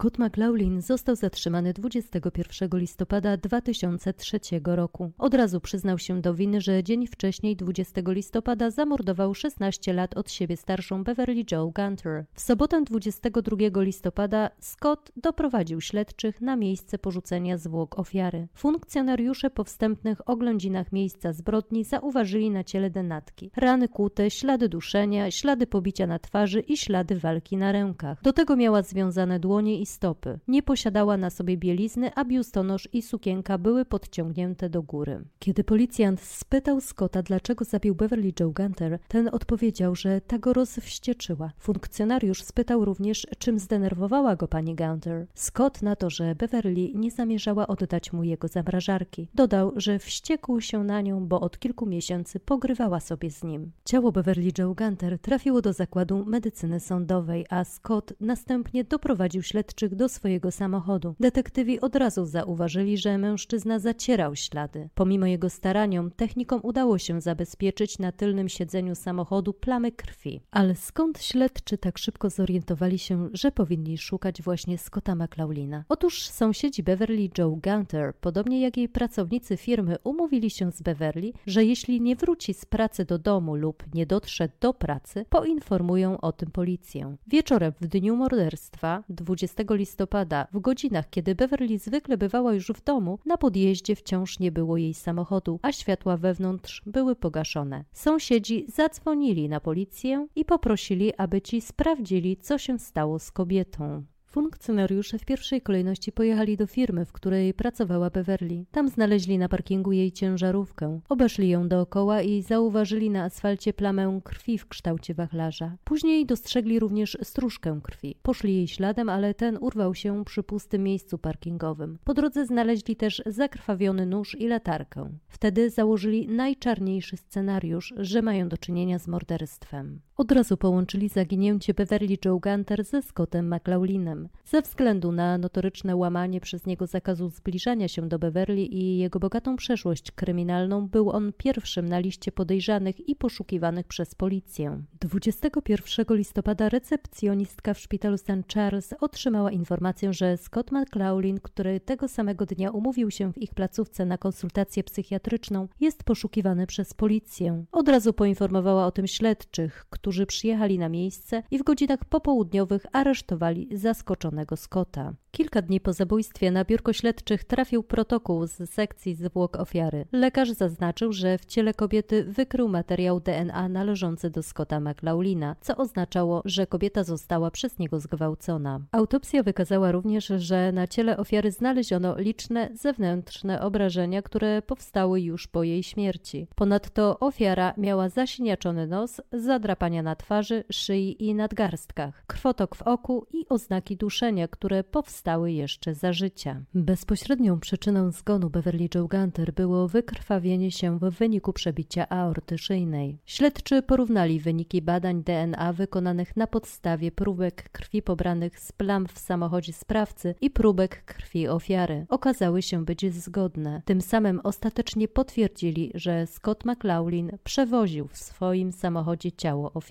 Scott McLaughlin został zatrzymany 21 listopada 2003 roku. Od razu przyznał się do winy, że dzień wcześniej, 20 listopada, zamordował 16 lat od siebie starszą Beverly Joe Gunter. W sobotę 22 listopada Scott doprowadził śledczych na miejsce porzucenia zwłok ofiary. Funkcjonariusze po wstępnych oględzinach miejsca zbrodni zauważyli na ciele denatki, rany kłute, ślady duszenia, ślady pobicia na twarzy i ślady walki na rękach. Do tego miała związane dłonie i stopy. Nie posiadała na sobie bielizny, a biustonosz i sukienka były podciągnięte do góry. Kiedy policjant spytał Scotta, dlaczego zabił Beverly Joe Gunter, ten odpowiedział, że ta go rozwścieczyła. Funkcjonariusz spytał również, czym zdenerwowała go pani Gunter. Scott na to, że Beverly nie zamierzała oddać mu jego zamrażarki. Dodał, że wściekł się na nią, bo od kilku miesięcy pogrywała sobie z nim. Ciało Beverly Joe Gunter trafiło do zakładu medycyny sądowej, a Scott następnie doprowadził śledczy do swojego samochodu. Detektywi od razu zauważyli, że mężczyzna zacierał ślady. Pomimo jego staraniom, technikom udało się zabezpieczyć na tylnym siedzeniu samochodu plamy krwi. Ale skąd śledczy tak szybko zorientowali się, że powinni szukać właśnie Scotta McLaughlina? Otóż sąsiedzi Beverly Joe Gunter, podobnie jak jej pracownicy firmy, umówili się z Beverly, że jeśli nie wróci z pracy do domu lub nie dotrze do pracy, poinformują o tym policję. Wieczorem w dniu morderstwa 20 listopada, w godzinach, kiedy Beverly zwykle bywała już w domu, na podjeździe wciąż nie było jej samochodu, a światła wewnątrz były pogaszone. Sąsiedzi zadzwonili na policję i poprosili, aby ci sprawdzili, co się stało z kobietą. Funkcjonariusze w pierwszej kolejności pojechali do firmy, w której pracowała Beverly. Tam znaleźli na parkingu jej ciężarówkę. Obeszli ją dookoła i zauważyli na asfalcie plamę krwi w kształcie wachlarza. Później dostrzegli również stróżkę krwi. Poszli jej śladem, ale ten urwał się przy pustym miejscu parkingowym. Po drodze znaleźli też zakrwawiony nóż i latarkę. Wtedy założyli najczarniejszy scenariusz, że mają do czynienia z morderstwem. Od razu połączyli zaginięcie Beverly Joe Gunter ze Scottem McLaughlinem. Ze względu na notoryczne łamanie przez niego zakazu zbliżania się do Beverly i jego bogatą przeszłość kryminalną, był on pierwszym na liście podejrzanych i poszukiwanych przez policję. 21 listopada recepcjonistka w szpitalu St. Charles otrzymała informację, że Scott McLaughlin, który tego samego dnia umówił się w ich placówce na konsultację psychiatryczną, jest poszukiwany przez policję. Od razu poinformowała o tym śledczych, którzy którzy przyjechali na miejsce i w godzinach popołudniowych aresztowali zaskoczonego Scotta. Kilka dni po zabójstwie na biurko śledczych trafił protokół z sekcji zwłok ofiary. Lekarz zaznaczył, że w ciele kobiety wykrył materiał DNA należący do Scotta McLaughlina, co oznaczało, że kobieta została przez niego zgwałcona. Autopsja wykazała również, że na ciele ofiary znaleziono liczne zewnętrzne obrażenia, które powstały już po jej śmierci. Ponadto ofiara miała zasiniaczony nos, zadrapania na twarzy, szyi i nadgarstkach, krwotok w oku i oznaki duszenia, które powstały stały jeszcze za życia. Bezpośrednią przyczyną zgonu Beverly Joe Gunter było wykrwawienie się w wyniku przebicia aorty szyjnej. Śledczy porównali wyniki badań DNA wykonanych na podstawie próbek krwi pobranych z plam w samochodzie sprawcy i próbek krwi ofiary. Okazały się być zgodne. Tym samym ostatecznie potwierdzili, że Scott McLaughlin przewoził w swoim samochodzie ciało ofiary.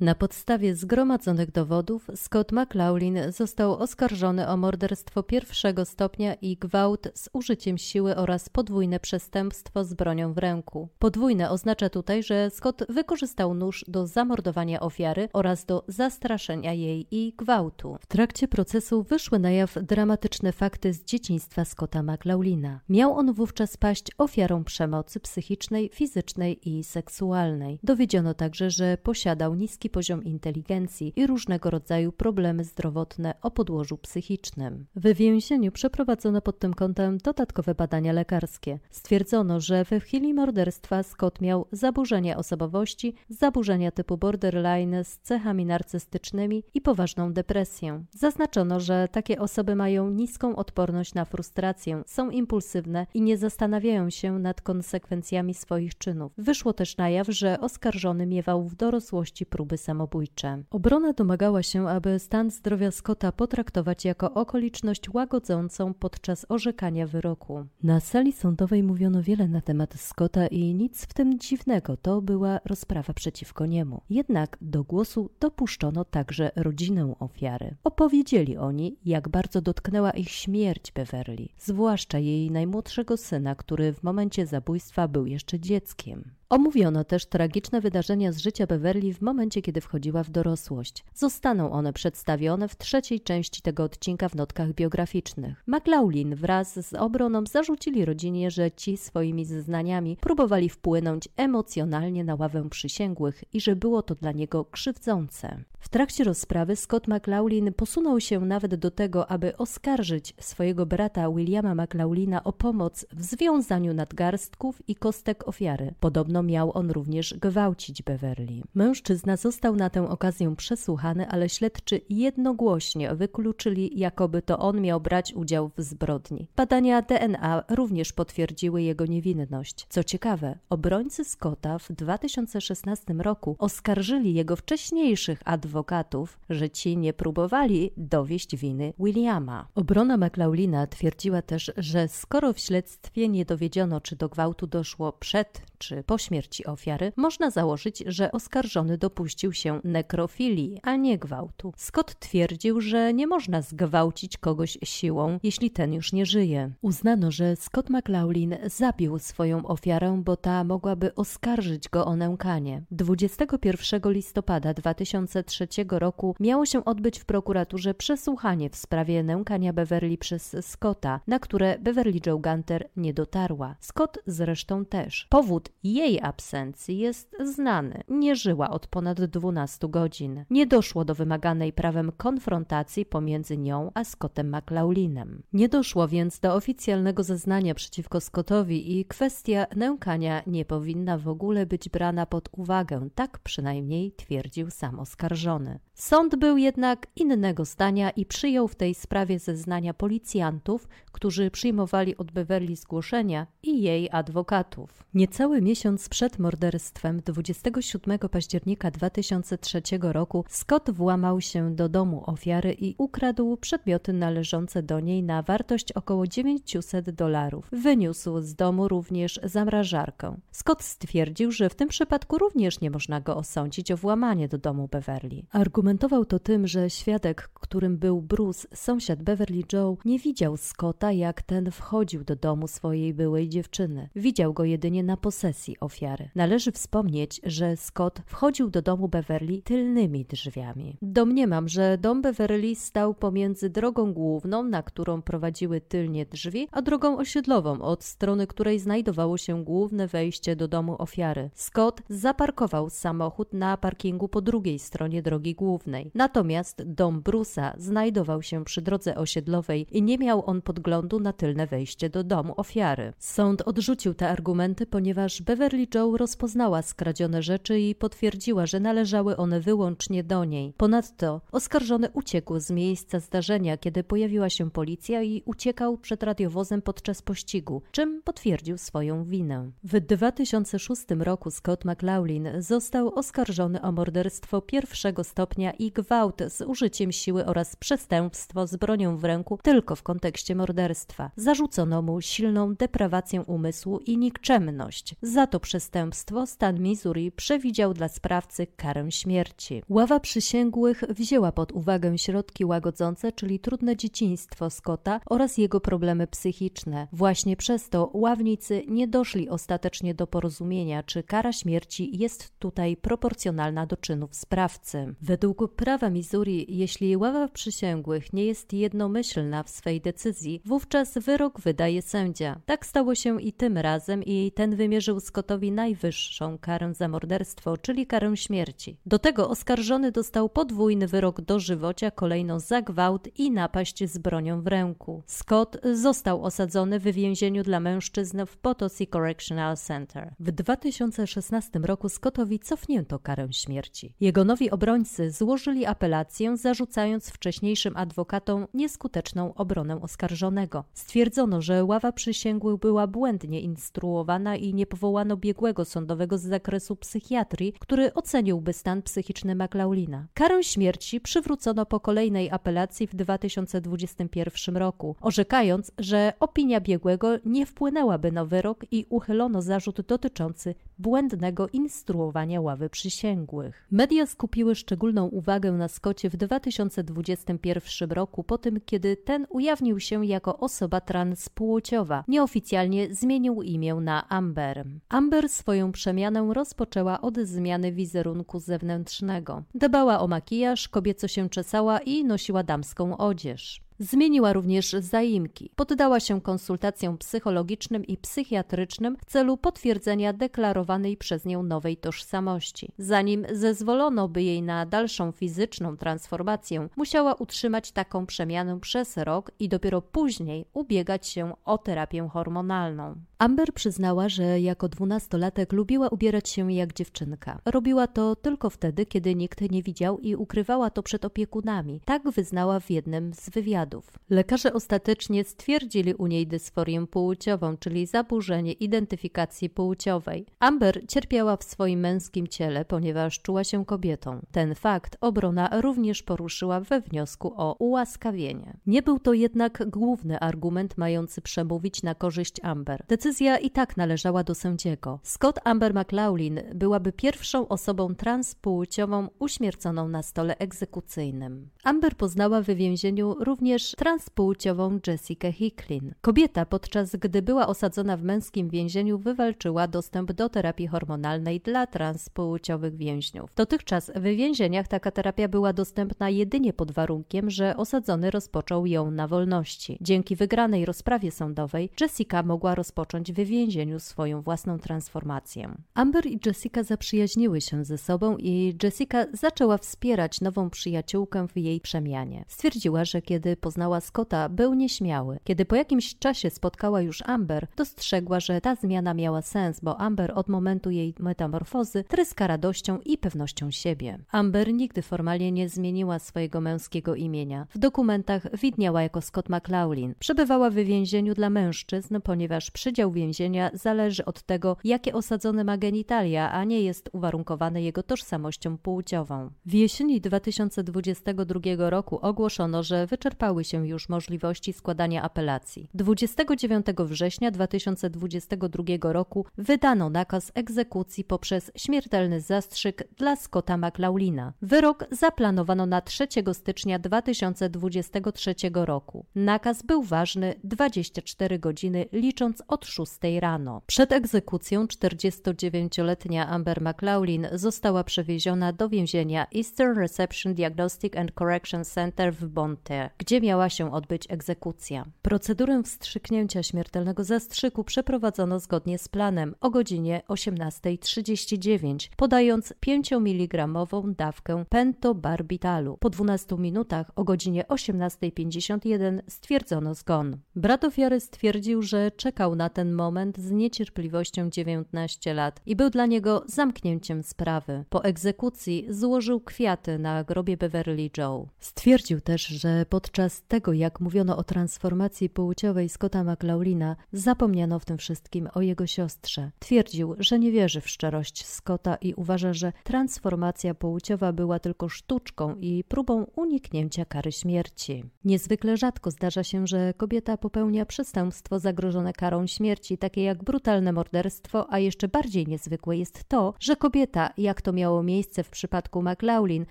Na podstawie zgromadzonych dowodów Scott McLaughlin został oskarżony o morderstwo pierwszego stopnia i gwałt z użyciem siły oraz podwójne przestępstwo z bronią w ręku. Podwójne oznacza tutaj, że Scott wykorzystał nóż do zamordowania ofiary oraz do zastraszenia jej i gwałtu. W trakcie procesu wyszły na jaw dramatyczne fakty z dzieciństwa Scotta McLaughlina. Miał on wówczas paść ofiarą przemocy psychicznej, fizycznej i seksualnej. Dowiedziono także, że posiadał niski poziom inteligencji i różnego rodzaju problemy zdrowotne o podłożu psychicznym. W więzieniu przeprowadzono pod tym kątem dodatkowe badania lekarskie. Stwierdzono, że we chwili morderstwa Scott miał zaburzenia osobowości, zaburzenia typu borderline z cechami narcystycznymi i poważną depresję. Zaznaczono, że takie osoby mają niską odporność na frustrację, są impulsywne i nie zastanawiają się nad konsekwencjami swoich czynów. Wyszło też na jaw, że oskarżony miewał w dorosłości próby samobójcze. Obrona domagała się, aby stan zdrowia Scotta potraktować jako okoliczność łagodzącą podczas orzekania wyroku. Na sali sądowej mówiono wiele na temat Scotta i nic w tym dziwnego, to była rozprawa przeciwko niemu. Jednak do głosu dopuszczono także rodzinę ofiary. Opowiedzieli oni, jak bardzo dotknęła ich śmierć Beverly, zwłaszcza jej najmłodszego syna, który w momencie zabójstwa był jeszcze dzieckiem. Omówiono też tragiczne wydarzenia z życia Beverly w momencie, kiedy wchodziła w dorosłość. Zostaną one przedstawione w trzeciej części tego odcinka w notkach biograficznych. McLaughlin wraz z obroną zarzucili rodzinie, że ci swoimi zeznaniami próbowali wpłynąć emocjonalnie na ławę przysięgłych i że było to dla niego krzywdzące. W trakcie rozprawy Scott McLaughlin posunął się nawet do tego, aby oskarżyć swojego brata Williama McLaughlina o pomoc w związaniu nadgarstków i kostek ofiary. Podobno miał on również gwałcić Beverly. Mężczyzna został na tę okazję przesłuchany, ale śledczy jednogłośnie wykluczyli, jakoby to on miał brać udział w zbrodni. Badania DNA również potwierdziły jego niewinność. Co ciekawe, obrońcy Scotta w 2016 roku oskarżyli jego wcześniejszych adwokatów, że ci nie próbowali dowieść winy Williama. Obrona McLaughlina twierdziła też, że skoro w śledztwie nie dowiedziono, czy do gwałtu doszło przed czy po śmierci ofiary, można założyć, że oskarżony dopuścił się nekrofilii, a nie gwałtu. Scott twierdził, że nie można zgwałcić kogoś siłą, jeśli ten już nie żyje. Uznano, że Scott McLaughlin zabił swoją ofiarę, bo ta mogłaby oskarżyć go o nękanie. 21 listopada 2003 roku miało się odbyć w prokuraturze przesłuchanie w sprawie nękania Beverly przez Scotta, na które Beverly Joe Gunter nie dotarła. Scott zresztą też. Powód jej absencji jest znany. Nie żyła od ponad 12 godzin. Nie doszło do wymaganej prawem konfrontacji pomiędzy nią a Scottem McLaughlinem. Nie doszło więc do oficjalnego zeznania przeciwko Scottowi i kwestia nękania nie powinna w ogóle być brana pod uwagę, tak przynajmniej twierdził sam oskarżony. Sąd był jednak innego zdania i przyjął w tej sprawie zeznania policjantów, którzy przyjmowali od Beverly zgłoszenia i jej adwokatów. Niecały miesiąc przed morderstwem 27 października 2003 roku Scott włamał się do domu ofiary i ukradł przedmioty należące do niej na wartość około 900 dolarów. Wyniósł z domu również zamrażarkę. Scott stwierdził, że w tym przypadku również nie można go osądzić o włamanie do domu Beverly. Argumentował to tym, że świadek, którym był Bruce, sąsiad Beverly Joe, nie widział Scotta, jak ten wchodził do domu swojej byłej dziewczyny. Widział go jedynie na posesji ofiary. Należy wspomnieć, że Scott wchodził do domu Beverly tylnymi drzwiami. Domniemam, że dom Beverly stał pomiędzy drogą główną, na którą prowadziły tylnie drzwi, a drogą osiedlową, od strony której znajdowało się główne wejście do domu ofiary. Scott zaparkował samochód na parkingu po drugiej stronie drogi głównej Głównej. Natomiast dom Brusa znajdował się przy drodze osiedlowej i nie miał on podglądu na tylne wejście do domu ofiary. Sąd odrzucił te argumenty, ponieważ Beverly Joe rozpoznała skradzione rzeczy i potwierdziła, że należały one wyłącznie do niej. Ponadto oskarżony uciekł z miejsca zdarzenia, kiedy pojawiła się policja i uciekał przed radiowozem podczas pościgu, czym potwierdził swoją winę. W 2006 roku Scott McLaughlin został oskarżony o morderstwo pierwszego stopnia i gwałt z użyciem siły oraz przestępstwo z bronią w ręku tylko w kontekście morderstwa. Zarzucono mu silną deprawację umysłu i nikczemność. Za to przestępstwo stan Missouri przewidział dla sprawcy karę śmierci. Ława przysięgłych wzięła pod uwagę środki łagodzące, czyli trudne dzieciństwo Scotta oraz jego problemy psychiczne. Właśnie przez to ławnicy nie doszli ostatecznie do porozumienia, czy kara śmierci jest tutaj proporcjonalna do czynów sprawcy. Według prawa Missouri, jeśli ława przysięgłych nie jest jednomyślna w swej decyzji, wówczas wyrok wydaje sędzia. Tak stało się i tym razem i ten wymierzył Scottowi najwyższą karę za morderstwo, czyli karę śmierci. Do tego oskarżony dostał podwójny wyrok dożywocia, kolejno za gwałt i napaść z bronią w ręku. Scott został osadzony w więzieniu dla mężczyzn w Potosi Correctional Center. W 2016 roku Scottowi cofnięto karę śmierci. Jego nowi obrońcy złożyli apelację, zarzucając wcześniejszym adwokatom nieskuteczną obronę oskarżonego. Stwierdzono, że ława przysięgłych była błędnie instruowana i nie powołano biegłego sądowego z zakresu psychiatrii, który oceniłby stan psychiczny McLaulina. Karę śmierci przywrócono po kolejnej apelacji w 2021 roku, orzekając, że opinia biegłego nie wpłynęłaby na wyrok i uchylono zarzut dotyczący błędnego instruowania ławy przysięgłych. Media skupiły szczególną uwagę na Skocie w 2021 roku, po tym kiedy ten ujawnił się jako osoba transpłciowa. Nieoficjalnie zmienił imię na Amber. Amber swoją przemianę rozpoczęła od zmiany wizerunku zewnętrznego. Dbała o makijaż, kobieco się czesała i nosiła damską odzież. Zmieniła również zaimki. Poddała się konsultacjom psychologicznym i psychiatrycznym w celu potwierdzenia deklarowanej przez nią nowej tożsamości. Zanim zezwolono by jej na dalszą fizyczną transformację, musiała utrzymać taką przemianę przez rok i dopiero później ubiegać się o terapię hormonalną. Amber przyznała, że jako dwunastolatek lubiła ubierać się jak dziewczynka. Robiła to tylko wtedy, kiedy nikt nie widział i ukrywała to przed opiekunami. Tak wyznała w jednym z wywiadów. Lekarze ostatecznie stwierdzili u niej dysforię płciową, czyli zaburzenie identyfikacji płciowej. Amber cierpiała w swoim męskim ciele, ponieważ czuła się kobietą. Ten fakt obrona również poruszyła we wniosku o ułaskawienie. Nie był to jednak główny argument mający przemówić na korzyść Amber. Decyzja i tak należała do sędziego. Scott Amber McLaughlin byłaby pierwszą osobą transpłciową uśmierconą na stole egzekucyjnym. Amber poznała w więzieniu również transpłciową Jessica Hicklin. Kobieta, podczas gdy była osadzona w męskim więzieniu, wywalczyła dostęp do terapii hormonalnej dla transpłciowych więźniów. Dotychczas w więzieniach taka terapia była dostępna jedynie pod warunkiem, że osadzony rozpoczął ją na wolności. Dzięki wygranej rozprawie sądowej Jessica mogła rozpocząć w więzieniu swoją własną transformację. Amber i Jessica zaprzyjaźniły się ze sobą i Jessica zaczęła wspierać nową przyjaciółkę w jej przemianie. Stwierdziła, że kiedy poznała Scotta, był nieśmiały. Kiedy po jakimś czasie spotkała już Amber, dostrzegła, że ta zmiana miała sens, bo Amber od momentu jej metamorfozy tryska radością i pewnością siebie. Amber nigdy formalnie nie zmieniła swojego męskiego imienia. W dokumentach widniała jako Scott McLaughlin. Przebywała w więzieniu dla mężczyzn, ponieważ przydział więzienia zależy od tego, jakie osadzone ma genitalia, a nie jest uwarunkowany jego tożsamością płciową. W jesieni 2022 roku ogłoszono, że wyczerpały się już możliwości składania apelacji. 29 września 2022 roku wydano nakaz egzekucji poprzez śmiertelny zastrzyk dla Scotta McLaughlina. Wyrok zaplanowano na 3 stycznia 2023 roku. Nakaz był ważny 24 godziny licząc od 6 rano. Przed egzekucją 49-letnia Amber McLaughlin została przewieziona do więzienia Eastern Reception Diagnostic and Correction Center w Bonte, gdzie miała się odbyć egzekucja. Procedurę wstrzyknięcia śmiertelnego zastrzyku przeprowadzono zgodnie z planem o godzinie 18.39, podając 5 mg dawkę pentobarbitalu. Po 12 minutach o godzinie 18.51 stwierdzono zgon. Brat ofiary stwierdził, że czekał na ten moment z niecierpliwością 19 lat i był dla niego zamknięciem sprawy. Po egzekucji złożył kwiaty na grobie Beverly Joe. Stwierdził też, że podczas tego, jak mówiono o transformacji płciowej Scotta McLaughlina, zapomniano w tym wszystkim o jego siostrze. Twierdził, że nie wierzy w szczerość Scotta i uważa, że transformacja płciowa była tylko sztuczką i próbą uniknięcia kary śmierci. Niezwykle rzadko zdarza się, że kobieta popełnia przestępstwo zagrożone karą śmierci, takie jak brutalne morderstwo, a jeszcze bardziej niezwykłe jest to, że kobieta, jak to miało miejsce w przypadku McLaughlin,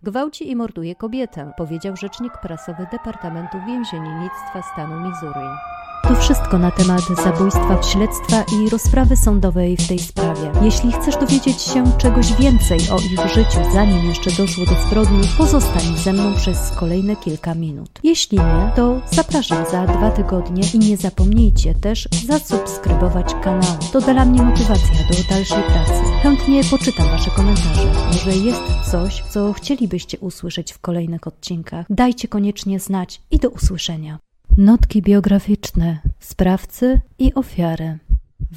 gwałci i morduje kobietę, powiedział rzecznik prasowy Departamentu Więziennictwa stanu Missouri. To wszystko na temat zabójstwa, śledztwa i rozprawy sądowej w tej sprawie. Jeśli chcesz dowiedzieć się czegoś więcej o ich życiu, zanim jeszcze doszło do zbrodni, pozostań ze mną przez kolejne kilka minut. Jeśli nie, to zapraszam za dwa tygodnie i nie zapomnijcie też zasubskrybować kanału. To dla mnie motywacja do dalszej pracy. Chętnie poczytam Wasze komentarze. Może jest coś, co chcielibyście usłyszeć w kolejnych odcinkach. Dajcie koniecznie znać i do usłyszenia. Notki biograficzne sprawcy i ofiary.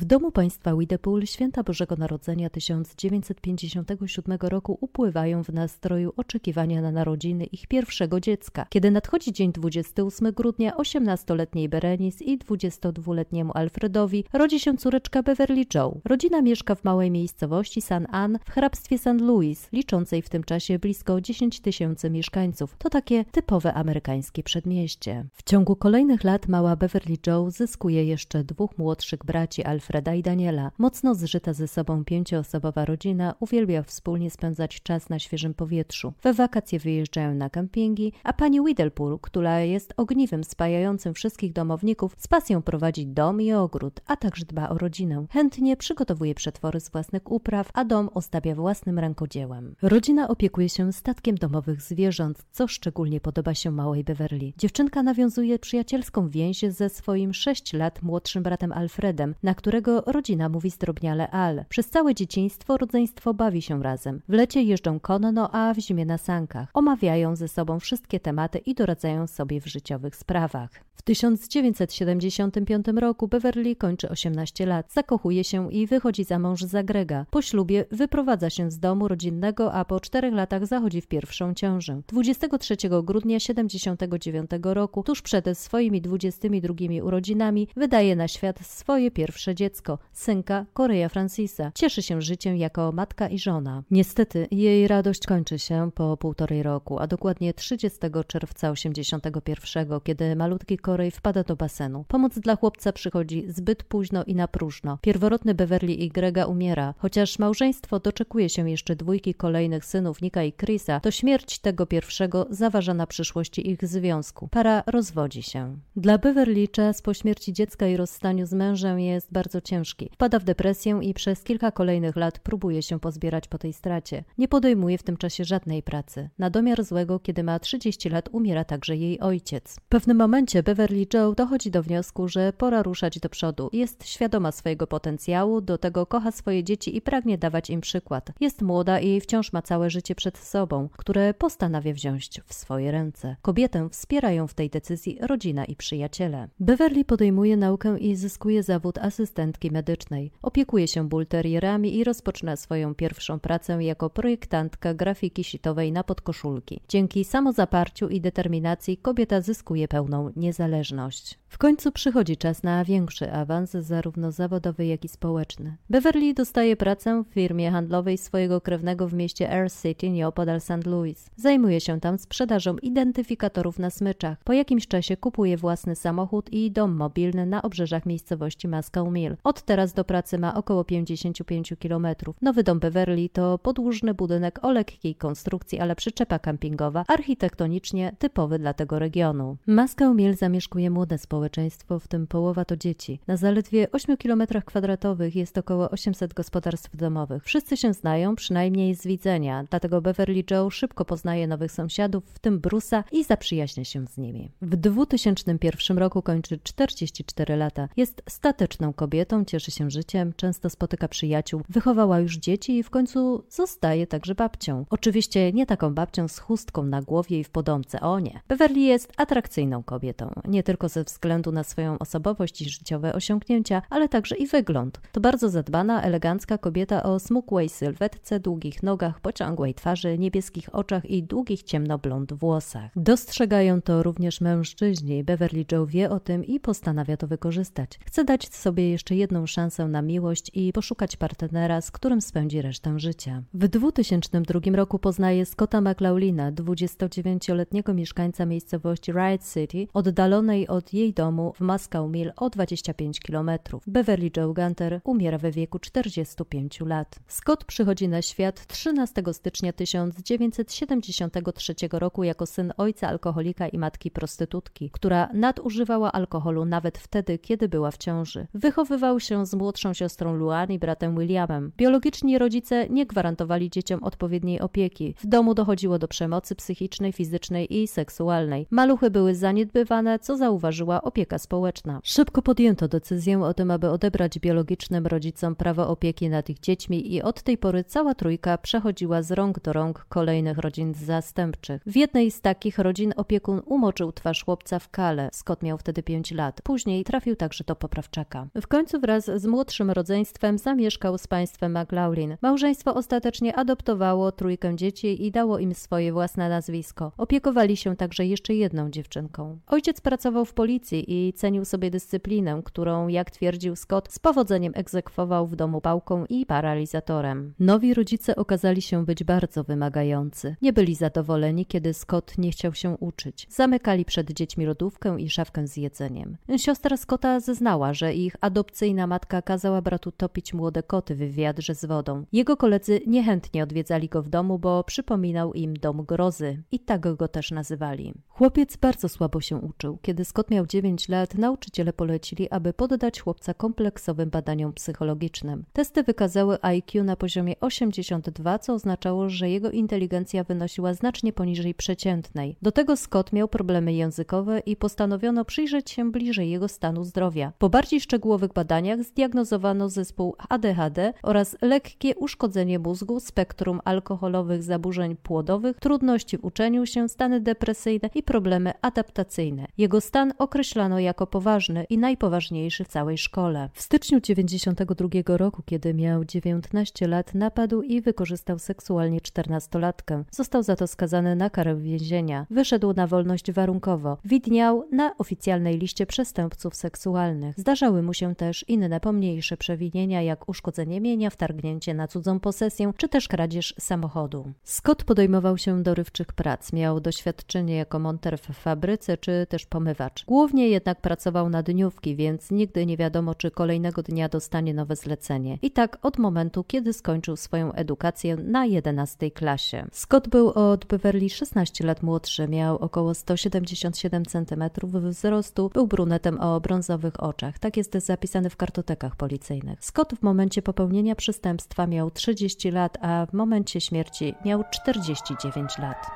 W domu państwa Widepool święta Bożego Narodzenia 1957 roku upływają w nastroju oczekiwania na narodziny ich pierwszego dziecka. Kiedy nadchodzi dzień 28 grudnia, 18-letniej Berenice i 22-letniemu Alfredowi rodzi się córeczka Beverly Joe. Rodzina mieszka w małej miejscowości San Ann w hrabstwie St. Louis, liczącej w tym czasie blisko 10 tysięcy mieszkańców. To takie typowe amerykańskie przedmieście. W ciągu kolejnych lat mała Beverly Joe zyskuje jeszcze dwóch młodszych braci Alfredowi Alfreda i Daniela. Mocno zżyta ze sobą pięcioosobowa rodzina uwielbia wspólnie spędzać czas na świeżym powietrzu. We wakacje wyjeżdżają na kempingi, a pani Widelpool, która jest ogniwem spajającym wszystkich domowników, z pasją prowadzi dom i ogród, a także dba o rodzinę. Chętnie przygotowuje przetwory z własnych upraw, a dom ozdabia własnym rękodziełem. Rodzina opiekuje się statkiem domowych zwierząt, co szczególnie podoba się małej Beverly. Dziewczynka nawiązuje przyjacielską więź ze swoim sześć lat młodszym bratem Alfredem, na którego którego rodzina mówi zdrobniale Al. Przez całe dzieciństwo rodzeństwo bawi się razem. W lecie jeżdżą konno, a w zimie na sankach. Omawiają ze sobą wszystkie tematy i doradzają sobie w życiowych sprawach. W 1975 roku Beverly kończy 18 lat, zakochuje się i wychodzi za mąż za Grega. Po ślubie wyprowadza się z domu rodzinnego, a po czterech latach zachodzi w pierwszą ciążę. 23 grudnia 79 roku, tuż przed swoimi 22 urodzinami, wydaje na świat swoje pierwsze dziecko, synka Korea Francisa. Cieszy się życiem jako matka i żona. Niestety jej radość kończy się po półtorej roku, a dokładnie 30 czerwca 81, kiedy malutki Korej wpada do basenu. Pomoc dla chłopca przychodzi zbyt późno i na próżno. Pierworodny Beverly i Grega umiera. Chociaż małżeństwo doczekuje się jeszcze dwójki kolejnych synów Nika i Chrisa, to śmierć tego pierwszego zaważa na przyszłości ich związku. Para rozwodzi się. Dla Beverly czas po śmierci dziecka i rozstaniu z mężem jest bardzo bardzo ciężki. Wpada w depresję i przez kilka kolejnych lat próbuje się pozbierać po tej stracie. Nie podejmuje w tym czasie żadnej pracy. Na domiar złego, kiedy ma 30 lat, umiera także jej ojciec. W pewnym momencie Beverly Joe dochodzi do wniosku, że pora ruszać do przodu. Jest świadoma swojego potencjału, do tego kocha swoje dzieci i pragnie dawać im przykład. Jest młoda i wciąż ma całe życie przed sobą, które postanawia wziąć w swoje ręce. Kobietę wspierają w tej decyzji rodzina i przyjaciele. Beverly podejmuje naukę i zyskuje zawód asystenta asystentki medycznej. Opiekuje się bulterierami i rozpoczyna swoją pierwszą pracę jako projektantka grafiki sitowej na podkoszulki. Dzięki samozaparciu i determinacji kobieta zyskuje pełną niezależność. W końcu przychodzi czas na większy awans, zarówno zawodowy, jak i społeczny. Beverly dostaje pracę w firmie handlowej swojego krewnego w mieście Air City nieopodal St. Louis. Zajmuje się tam sprzedażą identyfikatorów na smyczach. Po jakimś czasie kupuje własny samochód i dom mobilny na obrzeżach miejscowości Moscow Mill. Od teraz do pracy ma około 55 km. Nowy dom Beverly to podłużny budynek o lekkiej konstrukcji, ale przyczepa kampingowa, architektonicznie typowy dla tego regionu. Mill zamierza zamieszkuje młode społeczeństwo, w tym połowa to dzieci. Na zaledwie 8 km kwadratowych jest około 800 gospodarstw domowych. Wszyscy się znają, przynajmniej z widzenia, dlatego Beverly Joe szybko poznaje nowych sąsiadów, w tym Bruce'a i zaprzyjaźnia się z nimi. W 2001 roku kończy 44 lata. Jest stateczną kobietą, cieszy się życiem, często spotyka przyjaciół, wychowała już dzieci i w końcu zostaje także babcią. Oczywiście nie taką babcią z chustką na głowie i w podomce, o nie. Beverly jest atrakcyjną kobietą, nie tylko ze względu na swoją osobowość i życiowe osiągnięcia, ale także i wygląd. To bardzo zadbana, elegancka kobieta o smukłej sylwetce, długich nogach, pociągłej twarzy, niebieskich oczach i długich ciemnoblond włosach. Dostrzegają to również mężczyźni. Beverly Joe wie o tym i postanawia to wykorzystać. Chce dać sobie jeszcze jedną szansę na miłość i poszukać partnera, z którym spędzi resztę życia. W 2002 roku poznaje Scotta McLaughlina, 29-letniego mieszkańca miejscowości Riot City, oddalonej od jej domu w Moscow Mill o 25 km. Beverly Joe Gunter umiera we wieku 45 lat. Scott przychodzi na świat 13 stycznia 1973 roku jako syn ojca alkoholika i matki prostytutki, która nadużywała alkoholu nawet wtedy, kiedy była w ciąży. Wychowywał się z młodszą siostrą Luan i bratem Williamem. Biologiczni rodzice nie gwarantowali dzieciom odpowiedniej opieki. W domu dochodziło do przemocy psychicznej, fizycznej i seksualnej. Maluchy były zaniedbywane, co zauważyła opieka społeczna. Szybko podjęto decyzję o tym, aby odebrać biologicznym rodzicom prawo opieki nad ich dziećmi i od tej pory cała trójka przechodziła z rąk do rąk kolejnych rodzin zastępczych. W jednej z takich rodzin opiekun umoczył twarz chłopca w kale. Scott miał wtedy 5 lat. Później trafił także do poprawczaka. W końcu wraz z młodszym rodzeństwem zamieszkał z państwem McLaughlin. Małżeństwo ostatecznie adoptowało trójkę dzieci i dało im swoje własne nazwisko. Opiekowali się także jeszcze jedną dziewczynką. Ojciec pracował w policji i cenił sobie dyscyplinę, którą, jak twierdził Scott, z powodzeniem egzekwował w domu pałką i paralizatorem. Nowi rodzice okazali się być bardzo wymagający. Nie byli zadowoleni, kiedy Scott nie chciał się uczyć. Zamykali przed dziećmi lodówkę i szafkę z jedzeniem. Siostra Scotta zeznała, że ich adopcyjna matka kazała bratu topić młode koty w wiadrze z wodą. Jego koledzy niechętnie odwiedzali go w domu, bo przypominał im dom grozy i tak go też nazywali. Chłopiec bardzo słabo się uczył. Kiedy Scott miał 9 lat, nauczyciele polecili, aby poddać chłopca kompleksowym badaniom psychologicznym. Testy wykazały IQ na poziomie 82, co oznaczało, że jego inteligencja wynosiła znacznie poniżej przeciętnej. Do tego Scott miał problemy językowe i postanowiono przyjrzeć się bliżej jego stanu zdrowia. Po bardziej szczegółowych badaniach zdiagnozowano zespół ADHD oraz lekkie uszkodzenie mózgu, spektrum alkoholowych zaburzeń płodowych, trudności w uczeniu się, stany depresyjne i problemy adaptacyjne. Jego stan określano jako poważny i najpoważniejszy w całej szkole. W styczniu 1992 roku, kiedy miał 19 lat, napadł i wykorzystał seksualnie 14-latkę. Został za to skazany na karę więzienia. Wyszedł na wolność warunkowo. Widniał na oficjalnej liście przestępców seksualnych. Zdarzały mu się też inne pomniejsze przewinienia, jak uszkodzenie mienia, wtargnięcie na cudzą posesję, czy też kradzież samochodu. Scott podejmował się dorywczych prac. Miał doświadczenie jako monter w fabryce, czy też pomywacz. Głównie jednak pracował na dniówki, więc nigdy nie wiadomo, czy kolejnego dnia dostanie nowe zlecenie. I tak od momentu, kiedy skończył swoją edukację na 11 klasie. Scott był od Beverly 16 lat młodszy, miał około 177 cm wzrostu, był brunetem o brązowych oczach. Tak jest zapisane zapisany w kartotekach policyjnych. Scott w momencie popełnienia przestępstwa miał 30 lat, a w momencie śmierci miał 49 lat.